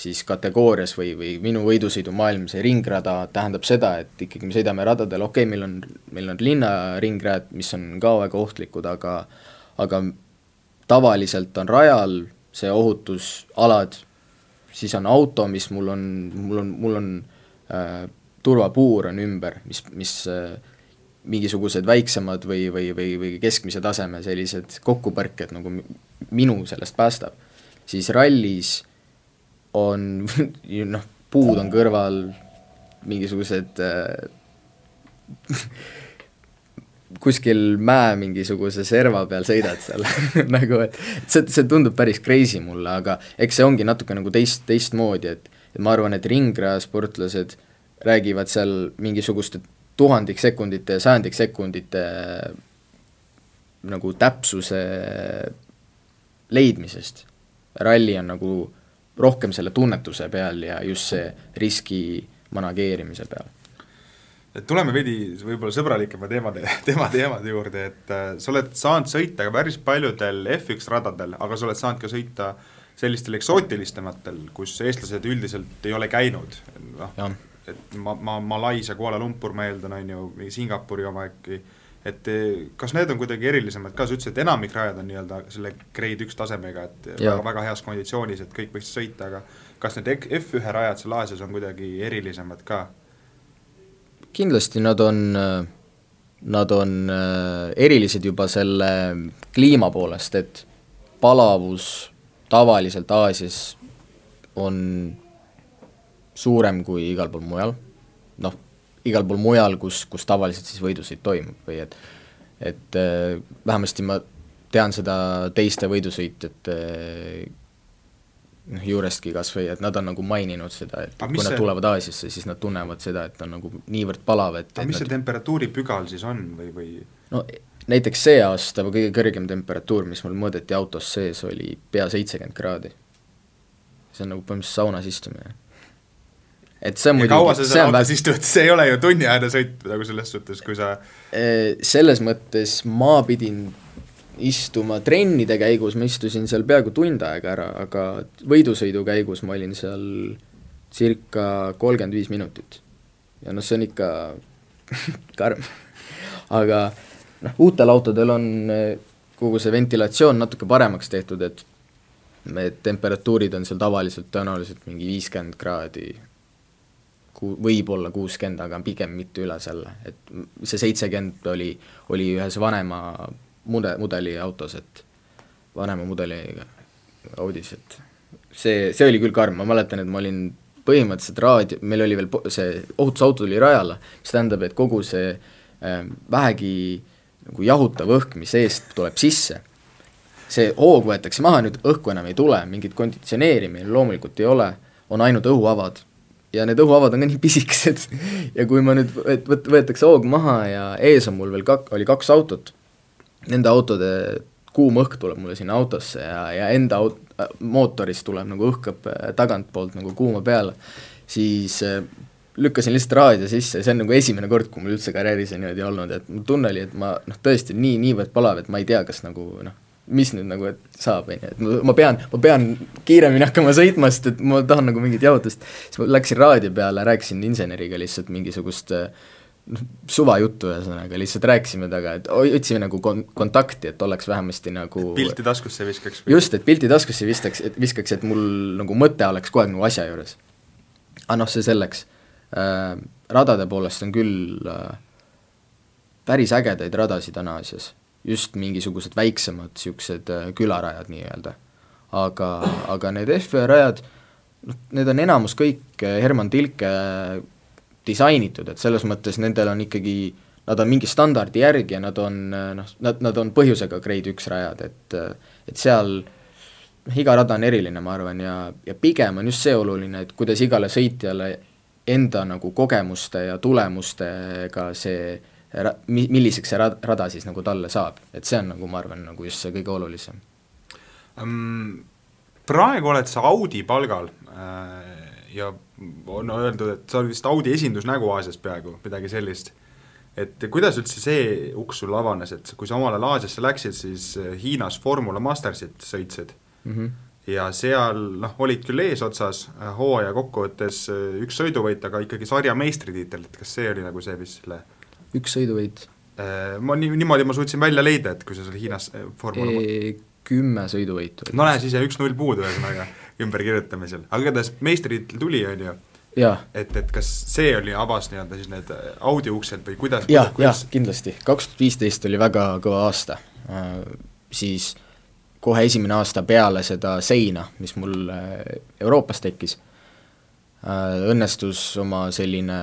siis kategoorias või, või minu võidusõidumaailm, see ringrada tähendab seda, et ikkagi me sõidame radadel, okei okay,, meil on, meil on linnaringrajad, mis on ka väga ohtlikud, aga aga tavaliselt on rajal see ohutusalad, siis on auto, mis mul on, mul on, mul on äh, turvapuur on ümber, mis, mis äh, mingisugused väiksemad või, või, või, või keskmise taseme sellised kokkupõrked nagu minu sellest päästab, siis rallis on noh, puud on kõrval, mingisugused äh, kuskil mäe mingisuguse serva peal sõidad seal nagu et see, see tundub päris crazy mulle, aga eks see ongi natuke nagu teist, teistmoodi, et et ma arvan, et ringrajasportlased räägivad seal mingisuguste tuhandiksekundite ja sajandiksekundite nagu täpsuse leidmisest. ralli on nagu rohkem selle tunnetuse peal ja just see riski manageerimise peal. Et tuleme veidi võib-olla sõbralikema teemade, teema teemade juurde, et äh, sa oled saanud sõita ka päris paljudel F1 radadel, aga sa oled saanud ka sõita sellistel eksootilisemaatel, kus eestlased üldiselt ei ole käinud, noh, et ma, ma, Malaisia, Kuala Lumpur, ma eeldan, on ju, või Singapuri oma äkki, et kas need on kuidagi erilisemad ka, sa ütlesid, et enamik rajad on nii-öelda selle grade üks tasemega, et ja. väga, väga heas konditsioonis, et kõik võiksid sõita, aga kas need F1 rajad seal Aasias on kuidagi erilisemad ka? kindlasti nad on, nad on erilised juba selle kliima poolest, et palavus tavaliselt Aasias on suurem kui igal pool mujal, noh, igal pool mujal, kus, kus tavaliselt siis võidusõit toimub või et et äh, vähemasti ma tean seda teiste võidusõitjate noh, juurestki kas või, et nad on nagu maininud seda, et kui nad see... tulevad Aasiasse, siis nad tunnevad seda, et on nagu niivõrd palav, et aga mis nad... see temperatuuripügal siis on või, või no näiteks see aasta kõige kõrgem temperatuur, mis mul mõõdeti autos sees, oli pea seitsekümmend kraadi. see on nagu põhimõtteliselt saunas istumine. Et see on muidugi kaua sa seal autos istud, see ei ole ju tunniajane sõit nagu selles suhtes, kui sa selles mõttes ma pidin istuma trennide käigus, ma istusin seal peaaegu tund aega ära, aga võidusõidu käigus ma olin seal circa kolmkümmend viis minutit. ja noh, see on ikka karm. aga noh, uutel autodel on eh, kogu see ventilatsioon natuke paremaks tehtud, et et temperatuurid on seal tavaliselt tõenäoliselt mingi viiskümmend kraadi, ku-, võib-olla kuuskümmend, aga pigem mitte üle selle, et see seitsekümmend oli, oli ühes vanema mude-, mudeli autos, et vanema mudeliga Audis, et see, see oli küll karm, ma mäletan, et ma olin põhimõtteliselt raadio, meil oli veel po-, see ohutusauto tuli rajale, mis tähendab, et kogu see äh, vähegi nagu jahutav õhk, mis eest tuleb sisse, see hoog võetakse maha, nüüd õhku enam ei tule, mingit konditsioneeri meil loomulikult ei ole, on ainult õhuavad. Ja need õhuavad on ka nii pisikesed. Ja kui ma nüüd, et võt-, võetakse hoog maha ja ees on mul veel kak-, oli kaks autot. Nende autode kuum õhk tuleb mulle sinna autosse ja, ja enda aut-, mootorist tuleb nagu õhkab äh, tagantpoolt nagu kuuma peale, siis äh, lükkasin lihtsalt raadio sisse ja see on nagu esimene kord, kui mul üldse karjääris on niimoodi olnud, et mu tunne oli, et ma noh, tõesti nii, niivõrd palav, et ma ei tea, kas nagu noh, mis nüüd nagu saab, on ju, et ma, pean, ma pean kiiremini hakkama sõitma, sest et ma tahan nagu mingit jahutust, siis ma läksin raadio peale, rääkisin inseneriga lihtsalt mingisugust noh, suvajuttu ühesõnaga, lihtsalt rääkisime temaga, et otsime nagu kon-, kontakti, et oleks vähemasti nagu pilti taskusse viskaks või? just, et pilti taskusse vistaks, et viskaks, et mul nagu mõte oleks kogu aeg nagu asja juures. aga noh, see selleks äh,, radade poolest on küll äh, päris ägedaid radasid on Aasias, just mingisugused väiksemad niisugused äh, külarajad nii-öelda. aga, aga need F1 rajad, noh, need on enamus kõik äh, Herman Tilke disainitud, et selles mõttes nendel on ikkagi, nad on mingi standardi järgi ja nad on noh, nad, nad on põhjusega grade üks rajad, et et seal noh, iga rada on eriline, ma arvan, ja, ja pigem on just see oluline, et kuidas igale sõitjale enda nagu kogemuste ja tulemustega see ra-, mi-, milliseks see rad-, rada siis nagu talle saab, et see on nagu ma arvan, nagu just see kõige olulisem um,. praegu oled sa Audi palgal äh, ja on öeldud, et sa oled vist Audi esindusnägu Aasias peaaegu, midagi sellist. et kuidas üldse see uks sul avanes, et kui sa omal ajal Aasiasse läksid, siis äh, Hiinas Formula Mastersit sõitsid mm -hmm. ja seal noh, olid küll eesotsas äh, hooaja kokkuvõttes äh, üks sõiduvõit, aga ikkagi sarja meistritiitel, et kas see oli nagu see, mis selle üks sõiduvõit? Ma nii, niimoodi ma suutsin välja leida, et kui sa seal Hiinas Formula e kümme sõiduvõitu. no näe, siis jäi üks-null puudu ühesõnaga ümberkirjutamisel, aga igatahes meistritiitel tuli, on ju et, et kas see oli, avas nii-öelda siis need audiouksed või kuidas jah, jah, kindlasti, kaks tuhat viisteist oli väga kõva aasta. Äh,, siis kohe esimene aasta peale seda seina, mis mul äh, Euroopas tekkis äh,, õnnestus oma selline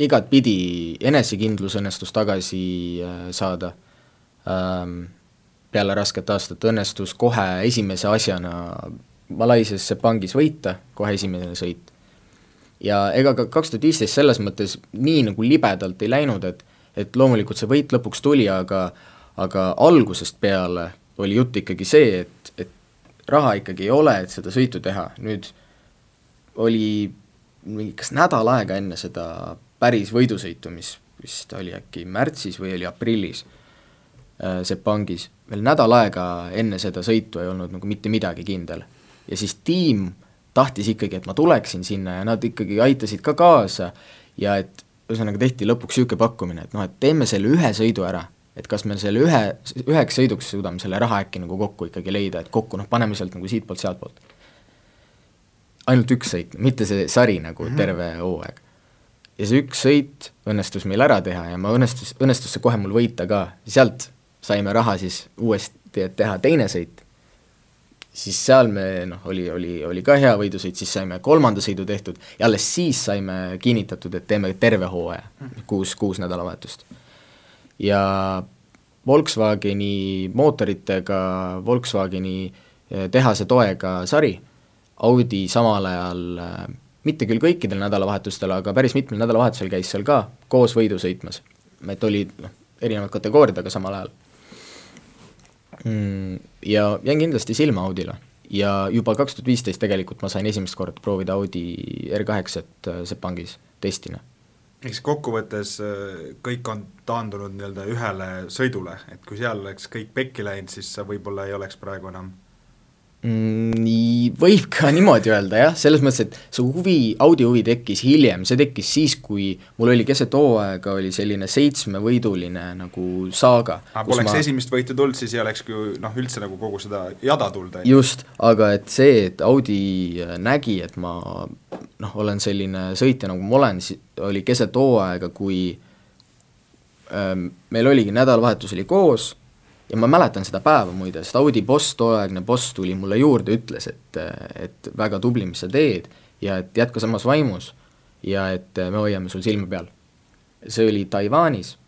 igatpidi enesekindlus õnnestus tagasi äh, saada ähm,, peale rasket aastat õnnestus kohe esimese asjana Malaisias Sepangis võita, kohe esimene sõit. ja ega ka kaks tuhat viisteist selles mõttes nii nagu libedalt ei läinud, et et loomulikult see võit lõpuks tuli, aga aga algusest peale oli jutt ikkagi see, et, et raha ikkagi ei ole, et seda sõitu teha, nüüd oli mingi kas nädal aega enne seda päris võidusõitu, mis vist oli äkki märtsis või oli aprillis äh, Sepangis, veel nädal aega enne seda sõitu ei olnud nagu mitte midagi kindel ja siis tiim tahtis ikkagi, et ma tuleksin sinna ja nad ikkagi aitasid ka kaasa ja et ühesõnaga tehti lõpuks niisugune pakkumine, et noh, et teeme selle ühe sõidu ära, et kas me selle ühe, üheks sõiduks suudame selle raha äkki nagu kokku ikkagi leida, et kokku noh, paneme sealt nagu siitpoolt-sealtpoolt. ainult üks sõit, mitte see sari nagu mm -hmm. terve hooaeg. Ja see üks sõit õnnestus meil ära teha ja ma õnnestus, õnnestus see kohe mul võita ka, sealt saime raha siis uuesti, et teha teine sõit. Siis seal me noh, oli, oli, oli ka hea võidusõit, siis saime kolmanda sõidu tehtud ja alles siis saime kinnitatud, et teeme terve hooaja, kuus, kuus nädalavahetust. ja Volkswageni mootoritega, Volkswageni eh, tehase toega sari, Audi samal ajal eh, mitte küll kõikidel nädalavahetustel, aga päris mitmel nädalavahetusel käis seal ka koos võidu sõitmas. et olid noh, erinevad kategooriad, aga samal ajal mm,. Ja jäin kindlasti silma Audile ja juba kaks tuhat viisteist tegelikult ma sain esimest korda proovida Audi R8-t äh, Sepangis testina. eks kokkuvõttes äh, kõik on taandunud nii-öelda ühele sõidule, et kui seal oleks kõik pekki läinud, siis sa võib-olla ei oleks praegu enam nii, võib ka niimoodi öelda jah, selles mõttes, et see huvi, audio huvi tekkis hiljem, see tekkis siis, kui mul oli keset hooaega, oli selline seitsmevõiduline nagu saaga. aga poleks ma... esimest võitu tulnud, siis ei olekski ju noh, üldse nagu kogu seda jada tulnud. just, aga et see, et Audi nägi, et ma noh, olen selline sõitja, nagu ma olen, oli keset hooaega, kui ähm, meil oligi nädalavahetus oli koos ja ma mäletan seda päeva muide, sest Audi boss, tolleaegne boss tuli mulle juurde, ütles, et, et väga tubli, mis sa teed ja et jätka samas vaimus ja et me hoiame sul silma peal. see oli Taiwanis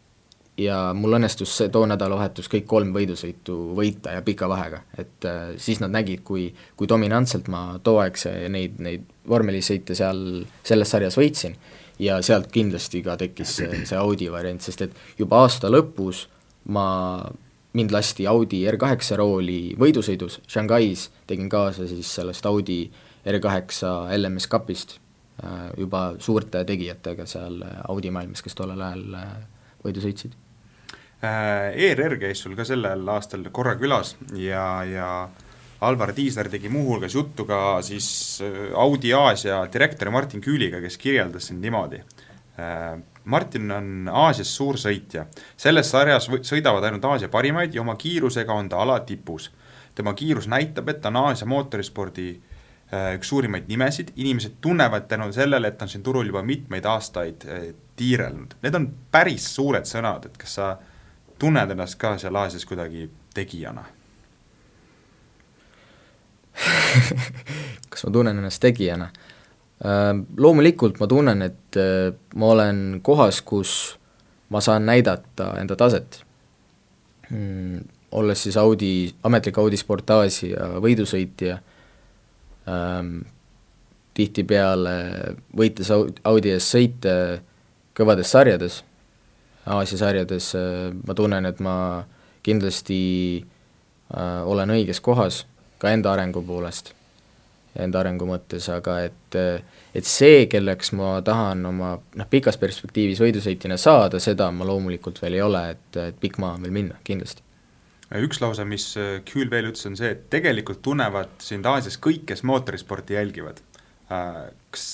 ja mul õnnestus see too nädalavahetus kõik kolm võidusõitu võita ja pika vahega, et äh, siis nad nägid, kui, kui dominantselt ma tooaegse neid, neid vormelisõite seal selles sarjas võitsin ja sealt kindlasti ka tekkis see, see Audi variant, sest et juba aasta lõpus ma mind lasti Audi R8 rooli võidusõidus Shanghais, tegin kaasa siis sellest Audi R8 LMS Cupist äh, juba suurte tegijatega seal Audi maailmas, kes tollel ajal äh, võidu sõitsid. ERR käis sul ka sellel aastal korra külas ja, ja Alvar Tiisler tegi muuhulgas juttu ka siis äh, Audi Aasia direktori Martin Küüliga, kes kirjeldas sind niimoodi Martin on Aasias suur sõitja, selles sarjas sõidavad ainult Aasia parimaid ja oma kiirusega on ta ala tipus. tema kiirus näitab, et ta on Aasia mootorispordi äh, üks suurimaid nimesid, inimesed tunnevad tänu sellele, et ta on siin turul juba mitmeid aastaid äh, tiirelnud, need on päris suured sõnad, et kas sa tunned ennast ka seal Aasias kuidagi tegijana kas ma tunnen ennast tegijana? Äh, loomulikult ma tunnen, et äh, ma olen kohas, kus ma saan näidata enda taset. Mm, olles siis Audi, ametlik Audi Sport Aasia võidusõitja ähm,, tihtipeale võites Audi ees sõite kõvades sarjades, Aasia sarjades, äh, ma tunnen, et ma kindlasti olen õiges kohas, ka enda arengu poolest, enda arengu mõttes, aga et et see, kelleks ma tahan oma noh, pikas perspektiivis võidusõitjana saada, seda ma loomulikult veel ei ole, et, et pikk maa on veel minna, kindlasti üks lause, mis Küül veel ütles, on see, et tegelikult tunnevad sind Aasias kõik, kes mootorisporti jälgivad. Kas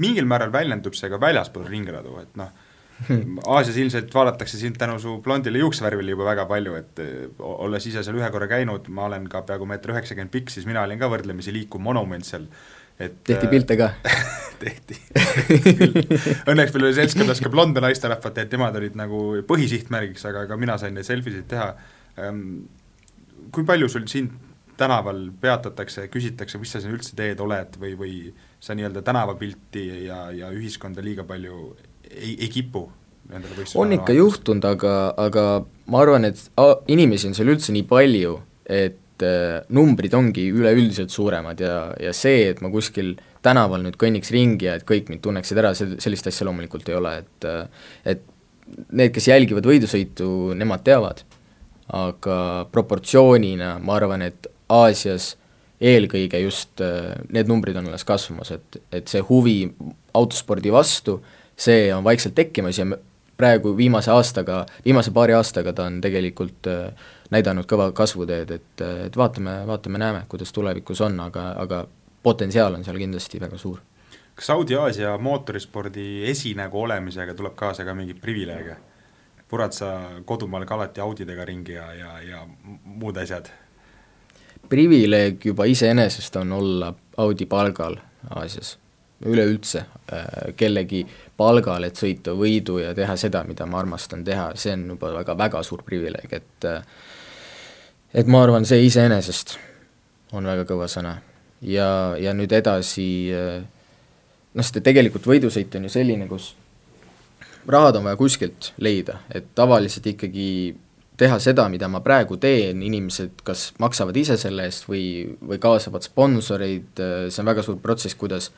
mingil määral väljendub see ka väljaspool ringradu, et noh, Aasias ilmselt vaadatakse sind tänu su blondile juuksevärvile juba väga palju, et olles ise seal ühe korra käinud, ma olen ka peaaegu meeter üheksakümmend pikk, siis mina olin ka võrdlemisi liikuv monument seal, et tehti pilte ka tehti, tehti pilte. Õnneks meil oli seltskonnas ka blonde naisterahvad, et nemad olid nagu põhisihtmärgiks, aga ka mina sain neid selfisid teha. Ehm, kui palju sul sind tänaval peatatakse, küsitakse, mis sa siin üldse teed, oled või, või sa nii-öelda tänavapilti ja, ja ühiskonda liiga palju ei, ei kipu nendele võistlustele on ikka juhtunud, aga, aga ma arvan, et inimesi on seal üldse nii palju, et äh, numbrid ongi üleüldiselt suuremad ja, ja see, et ma kuskil tänaval nüüd kõnniks ringi ja et kõik mind tunneksid ära, see, sellist asja loomulikult ei ole, et äh, et need, kes jälgivad võidusõitu, nemad teavad, aga proportsioonina ma arvan, et Aasias eelkõige just äh, need numbrid on alles kasvamas, et, et see huvi autospordi vastu, see on vaikselt tekkimas ja praegu viimase aastaga, viimase paari aastaga ta on tegelikult äh, näidanud kõva kasvuteed, et, äh, et vaatame, vaatame-näeme, kuidas tulevikus on, aga, aga potentsiaal on seal kindlasti väga suur. kas Saudi-Aasia mootorispordi esinägu olemisega tuleb kaasa ka mingeid privileege? purad sa kodumaal ka alati Audidega ringi ja, ja, ja muud asjad? privileeg juba iseenesest on olla Audi palgal Aasias, üleüldse äh, kellegi palgal, et sõita võidu ja teha seda, mida ma armastan teha, see on juba väga-väga suur privileeg, et äh, et ma arvan, see iseenesest on väga kõva sõna. ja, ja nüüd edasi äh, noh, sest tegelikult võidusõit on ju selline, kus rahad on vaja kuskilt leida, et tavaliselt ikkagi teha seda, mida ma praegu teen, inimesed kas maksavad ise selle eest või, või kaasavad sponsoreid, see on väga suur protsess, kuidas,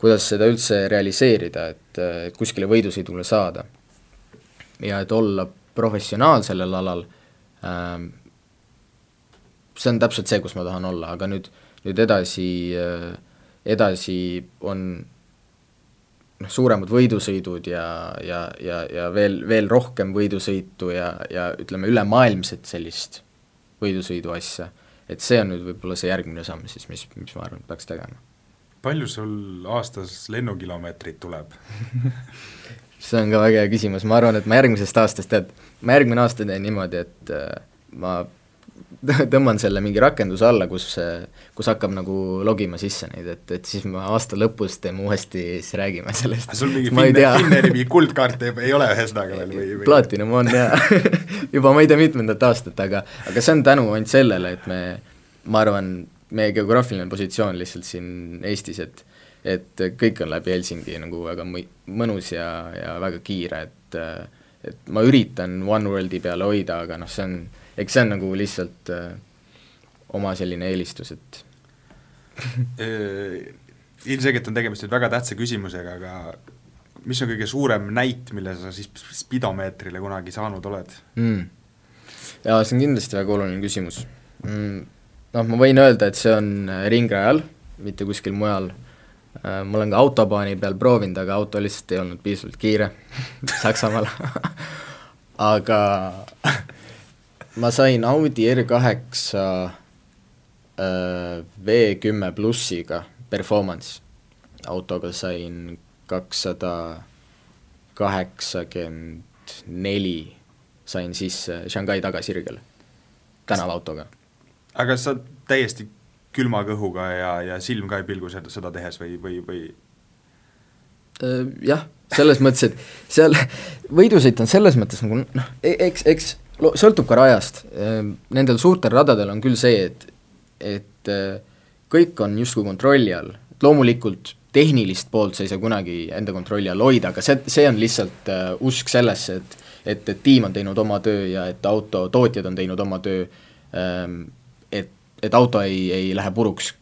kuidas seda üldse realiseerida, et, et kuskile võidusõidule saada. ja et olla professionaal sellel alal ähm,, see on täpselt see, kus ma tahan olla, aga nüüd, nüüd edasi, edasi on noh, suuremad võidusõidud ja, ja, ja, ja veel, veel rohkem võidusõitu ja, ja ütleme, ülemaailmset sellist võidusõidu asja, et see on nüüd võib-olla see järgmine samm siis, mis, mis ma arvan, peaks tegema. Palju sul aastas lennukilomeetreid tuleb see on ka väga hea küsimus, ma arvan, et ma järgmisest aastast, tead, ma järgmine aasta teen niimoodi, et äh, ma tõmban selle mingi rakenduse alla, kus, kus hakkab nagu logima sisse neid, et, et siis me aasta lõpus teeme uuesti, siis räägime sellest. sul mingi Finne, Finneri mingi kuldkaarte ei ole ühesõnaga veel või, või...? Platinum on jaa juba ma ei tea mitmendat aastat, aga, aga see on tänu ainult sellele, et me, ma arvan, meie geograafiline positsioon lihtsalt siin Eestis, et et kõik on läbi Helsingi nagu väga mõnus ja, ja väga kiire, et et ma üritan One Worldi peale hoida, aga noh, see on eks see on nagu lihtsalt äh, oma selline eelistus, et äh, ilmselgelt on tegemist nüüd väga tähtsa küsimusega, aga mis on kõige suurem näit, mille sa siis spidomeetrile kunagi saanud oled mm.? jaa, see on kindlasti väga oluline küsimus mm.. Noh, ma võin öelda, et see on äh, ringrajal, mitte kuskil mujal. Äh,, ma olen ka autobaani peal proovinud, aga auto lihtsalt ei olnud piisavalt kiire Saksamaal. Aga ma sain Audi R8 äh, V10 plussiga performance. Autoga sain kakssada kaheksakümmend neli sain sisse Shanghai tagasirgele tänavaautoga. Aga sa täiesti külma kõhuga ja, ja silm ka ei pilgu seda, seda tehes või, või, või? Jah, selles mõttes, et seal võidusõit on selles mõttes nagu noh, e-, eks, eks sõltub ka rajast, nendel suurtel radadel on küll see, et et kõik on justkui kontrolli all, loomulikult tehnilist poolt sa ei saa kunagi enda kontrolli all hoida, aga see, see on lihtsalt usk sellesse, et et, et tiim on teinud oma töö ja et auto tootjad on teinud oma töö. Um,, et, auto ei, ei lähe puruks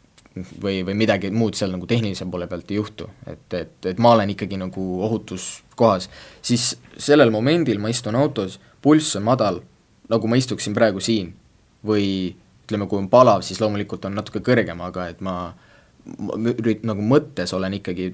või, või midagi muud seal nagu tehnilise poole pealt ei juhtu, et, et, et ma olen ikkagi nagu ohutuskohas, siis sellel momendil ma istun autos pulss on madal, nagu ma istuksin praegu siin, või ütleme, kui on palav, siis loomulikult on natuke kõrgem, aga et ma, ma ürit-, nagu mõttes olen ikkagi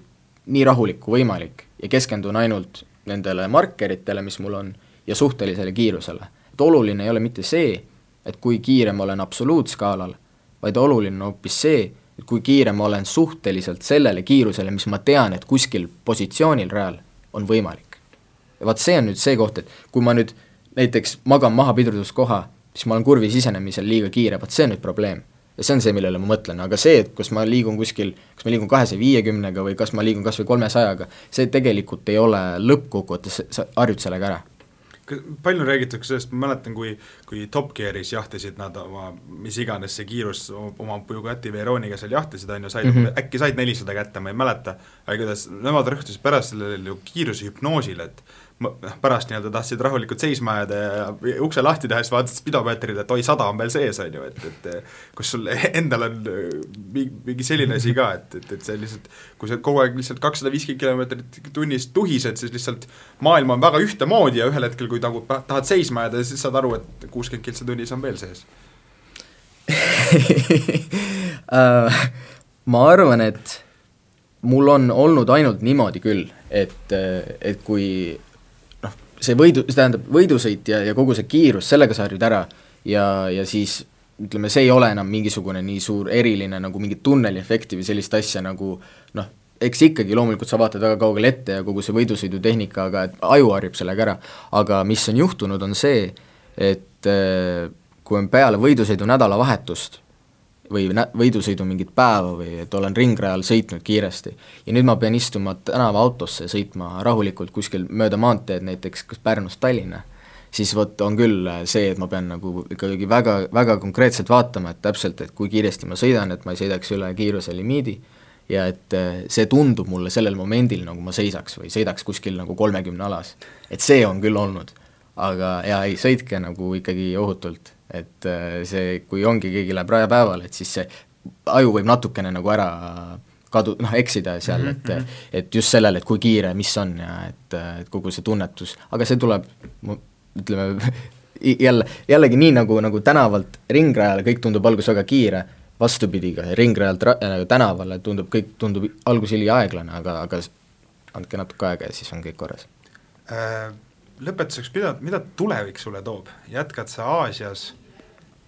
nii rahulik kui võimalik ja keskendun ainult nendele markeritele, mis mul on, ja suhtelisele kiirusele. et oluline ei ole mitte see, et kui kiire ma olen absoluutskaalal, vaid oluline on hoopis see, et kui kiire ma olen suhteliselt sellele kiirusele, mis ma tean, et kuskil positsioonil rajal on võimalik. ja vaat see on nüüd see koht, et kui ma nüüd näiteks magan maha pidurduskoha, siis ma olen kurvi sisenemisel liiga kiire, vot see on nüüd probleem. ja see on see, millele ma mõtlen, aga see, et kas ma liigun kuskil, kas ma liigun kahesaja viiekümnega või kas ma liigun kas või kolmesajaga, see tegelikult ei ole lõppkokkuvõttes, sa harjud sellega ära palju räägitakse sellest, ma mäletan, kui, kui Top Gearis jahtisid nad oma, mis iganes see kiirus oma Bugatti Veyroniga seal jahtisid, on ju, said mm, -hmm. äkki said nelisada kätte, ma ei mäleta, aga igatahes nemad rõhutasid pärast sellele kiiruse hüpnoosile, et pärast nii-öelda tahtsid rahulikult seisma jääda ja ukse lahti teha, siis vaatasid spidomeetrit, et oi, sada on veel sees, on ju, et, et kus sul endal on mingi selline asi ka, et, et, et see lihtsalt, kui sa kogu aeg lihtsalt kakssada viiskümmend kilomeetrit tunnis tuhised, siis lihtsalt maailm on väga ühtemoodi ja ühel hetkel, kui nagu tahad seisma jääda, siis saad aru, et kuuskümmend kiltsa tunnis on veel sees. Uh, ma arvan, et mul on olnud ainult niimoodi küll, et, et kui see võidu, tähendab, võidusõit ja, ja kogu see kiirus, sellega sa harjud ära ja, ja siis ütleme, see ei ole enam mingisugune nii suur eriline nagu mingit tunneliefekti või sellist asja nagu noh, eks ikkagi loomulikult sa vaatad väga kaugele ette ja kogu see võidusõidutehnika, aga et aju harjub sellega ära. aga mis on juhtunud, on see, et äh, kui on peale võidusõidu nädalavahetust või nä-, võidusõidu mingit päeva või et olen ringrajal sõitnud kiiresti. ja nüüd ma pean istuma tänavaautosse ja sõitma rahulikult kuskil mööda maanteed, näiteks kas Pärnust Tallinna, siis vot on küll see, et ma pean nagu ikkagi väga, väga konkreetselt vaatama, et täpselt, et kui kiiresti ma sõidan, et ma ei sõidaks üle kiiruse limiidi ja et eh, see tundub mulle sellel momendil, nagu ma seisaks või sõidaks kuskil nagu kolmekümne alas. et see on küll olnud, aga jaa, ei, sõitke nagu ikkagi ohutult et äh, see, kui ongi, keegi läheb rajapäeval, et siis see aju võib natukene nagu ära kadu-, noh, eksida seal mm, -hmm. et mhm. et just sellele, et kui kiire, mis on ja et, et kogu see tunnetus, aga see tuleb ütleme, jälle, jällegi nii, nagu, nagu tänavalt ringrajale kõik tundub alguses väga kiire, vastupidi, ka ringrajalt ra-, äh, tänavale tundub kõik, tundub alguses üliaeglane, aga, aga andke natuke aega ja siis on kõik korras äh,. Lõpetuseks, mida, mida tulevik sulle toob, jätkad sa Aasias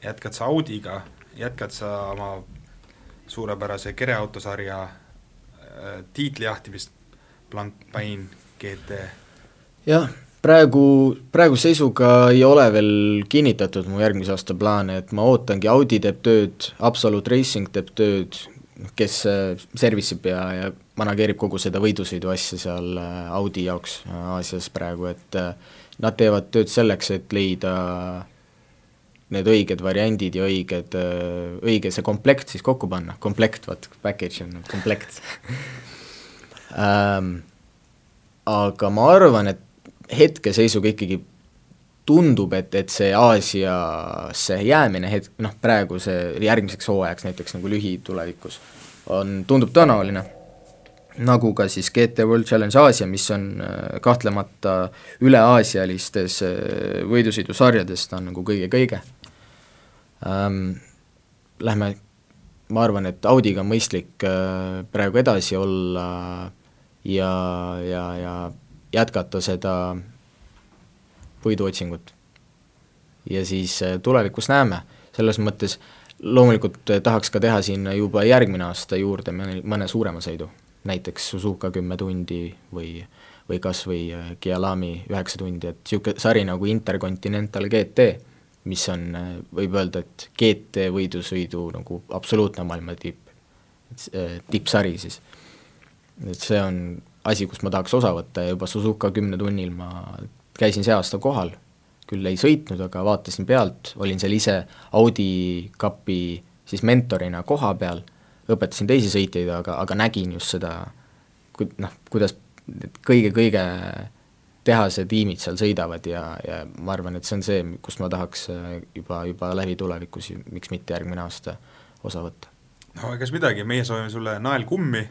jätkad sa Audiga, jätkad sa oma suurepärase kereautosarja äh, tiitlijahtimist, Blanc Pain GT? jah, praegu, praeguse seisuga ei ole veel kinnitatud mu järgmise aasta plaane, et ma ootangi, Audi teeb tööd, Absolute Racing teeb tööd, kes äh, service ib ja, ja manageerib kogu seda võidusõidu asja seal äh, Audi jaoks Aasias praegu, et nad teevad tööd selleks, et leida need õiged variandid ja õiged, õige see komplekt siis kokku panna, komplekt, vaat package on komplekt. Ähm, aga ma arvan, et hetkeseisuga ikkagi tundub, et, et see Aasiasse jäämine hetk-, noh praegu see järgmiseks hooajaks näiteks nagu lühitulevikus on, tundub tõenäoline, nagu ka siis GT World Challenge Aasia, mis on äh, kahtlemata üle-aasialistes äh, võidusõidusarjades, ta on nagu kõige-kõige ähm,. Lähme, ma arvan, et Audiga on mõistlik äh, praegu edasi olla ja, ja, ja jätkata seda võiduotsingut. ja siis äh, tulevikus näeme, selles mõttes loomulikult äh, tahaks ka teha sinna juba järgmine aasta juurde mõne, mõne suurema sõidu, näiteks Suzuka kümme tundi või või kas või äh, Kialami üheksa tundi, et niisugune sari nagu Intercontinental GT mis on, võib öelda, et GT võidusõidu nagu absoluutne maailma tipp, äh, tippsari siis. et see on asi, kus ma tahaks osa võtta ja juba Suzuka kümne tunnil ma käisin see aasta kohal, küll ei sõitnud, aga vaatasin pealt, olin seal ise Audi kapi siis mentorina koha peal, õpetasin teisi sõitjaid, aga, aga nägin just seda, noh, kuidas kõige-kõige tehase tiimid seal sõidavad ja, ja ma arvan, et see on see, kus ma tahaks äh, juba, juba lähitulevikus, miks mitte järgmine aasta osa võtta. no egas midagi, meie soovime sulle naelkummi,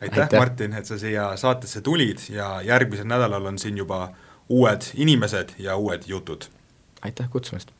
aitäh, aitäh., Martin, et sa siia saatesse tulid ja järgmisel nädalal on siin juba uued inimesed ja uued jutud. aitäh kutsumast!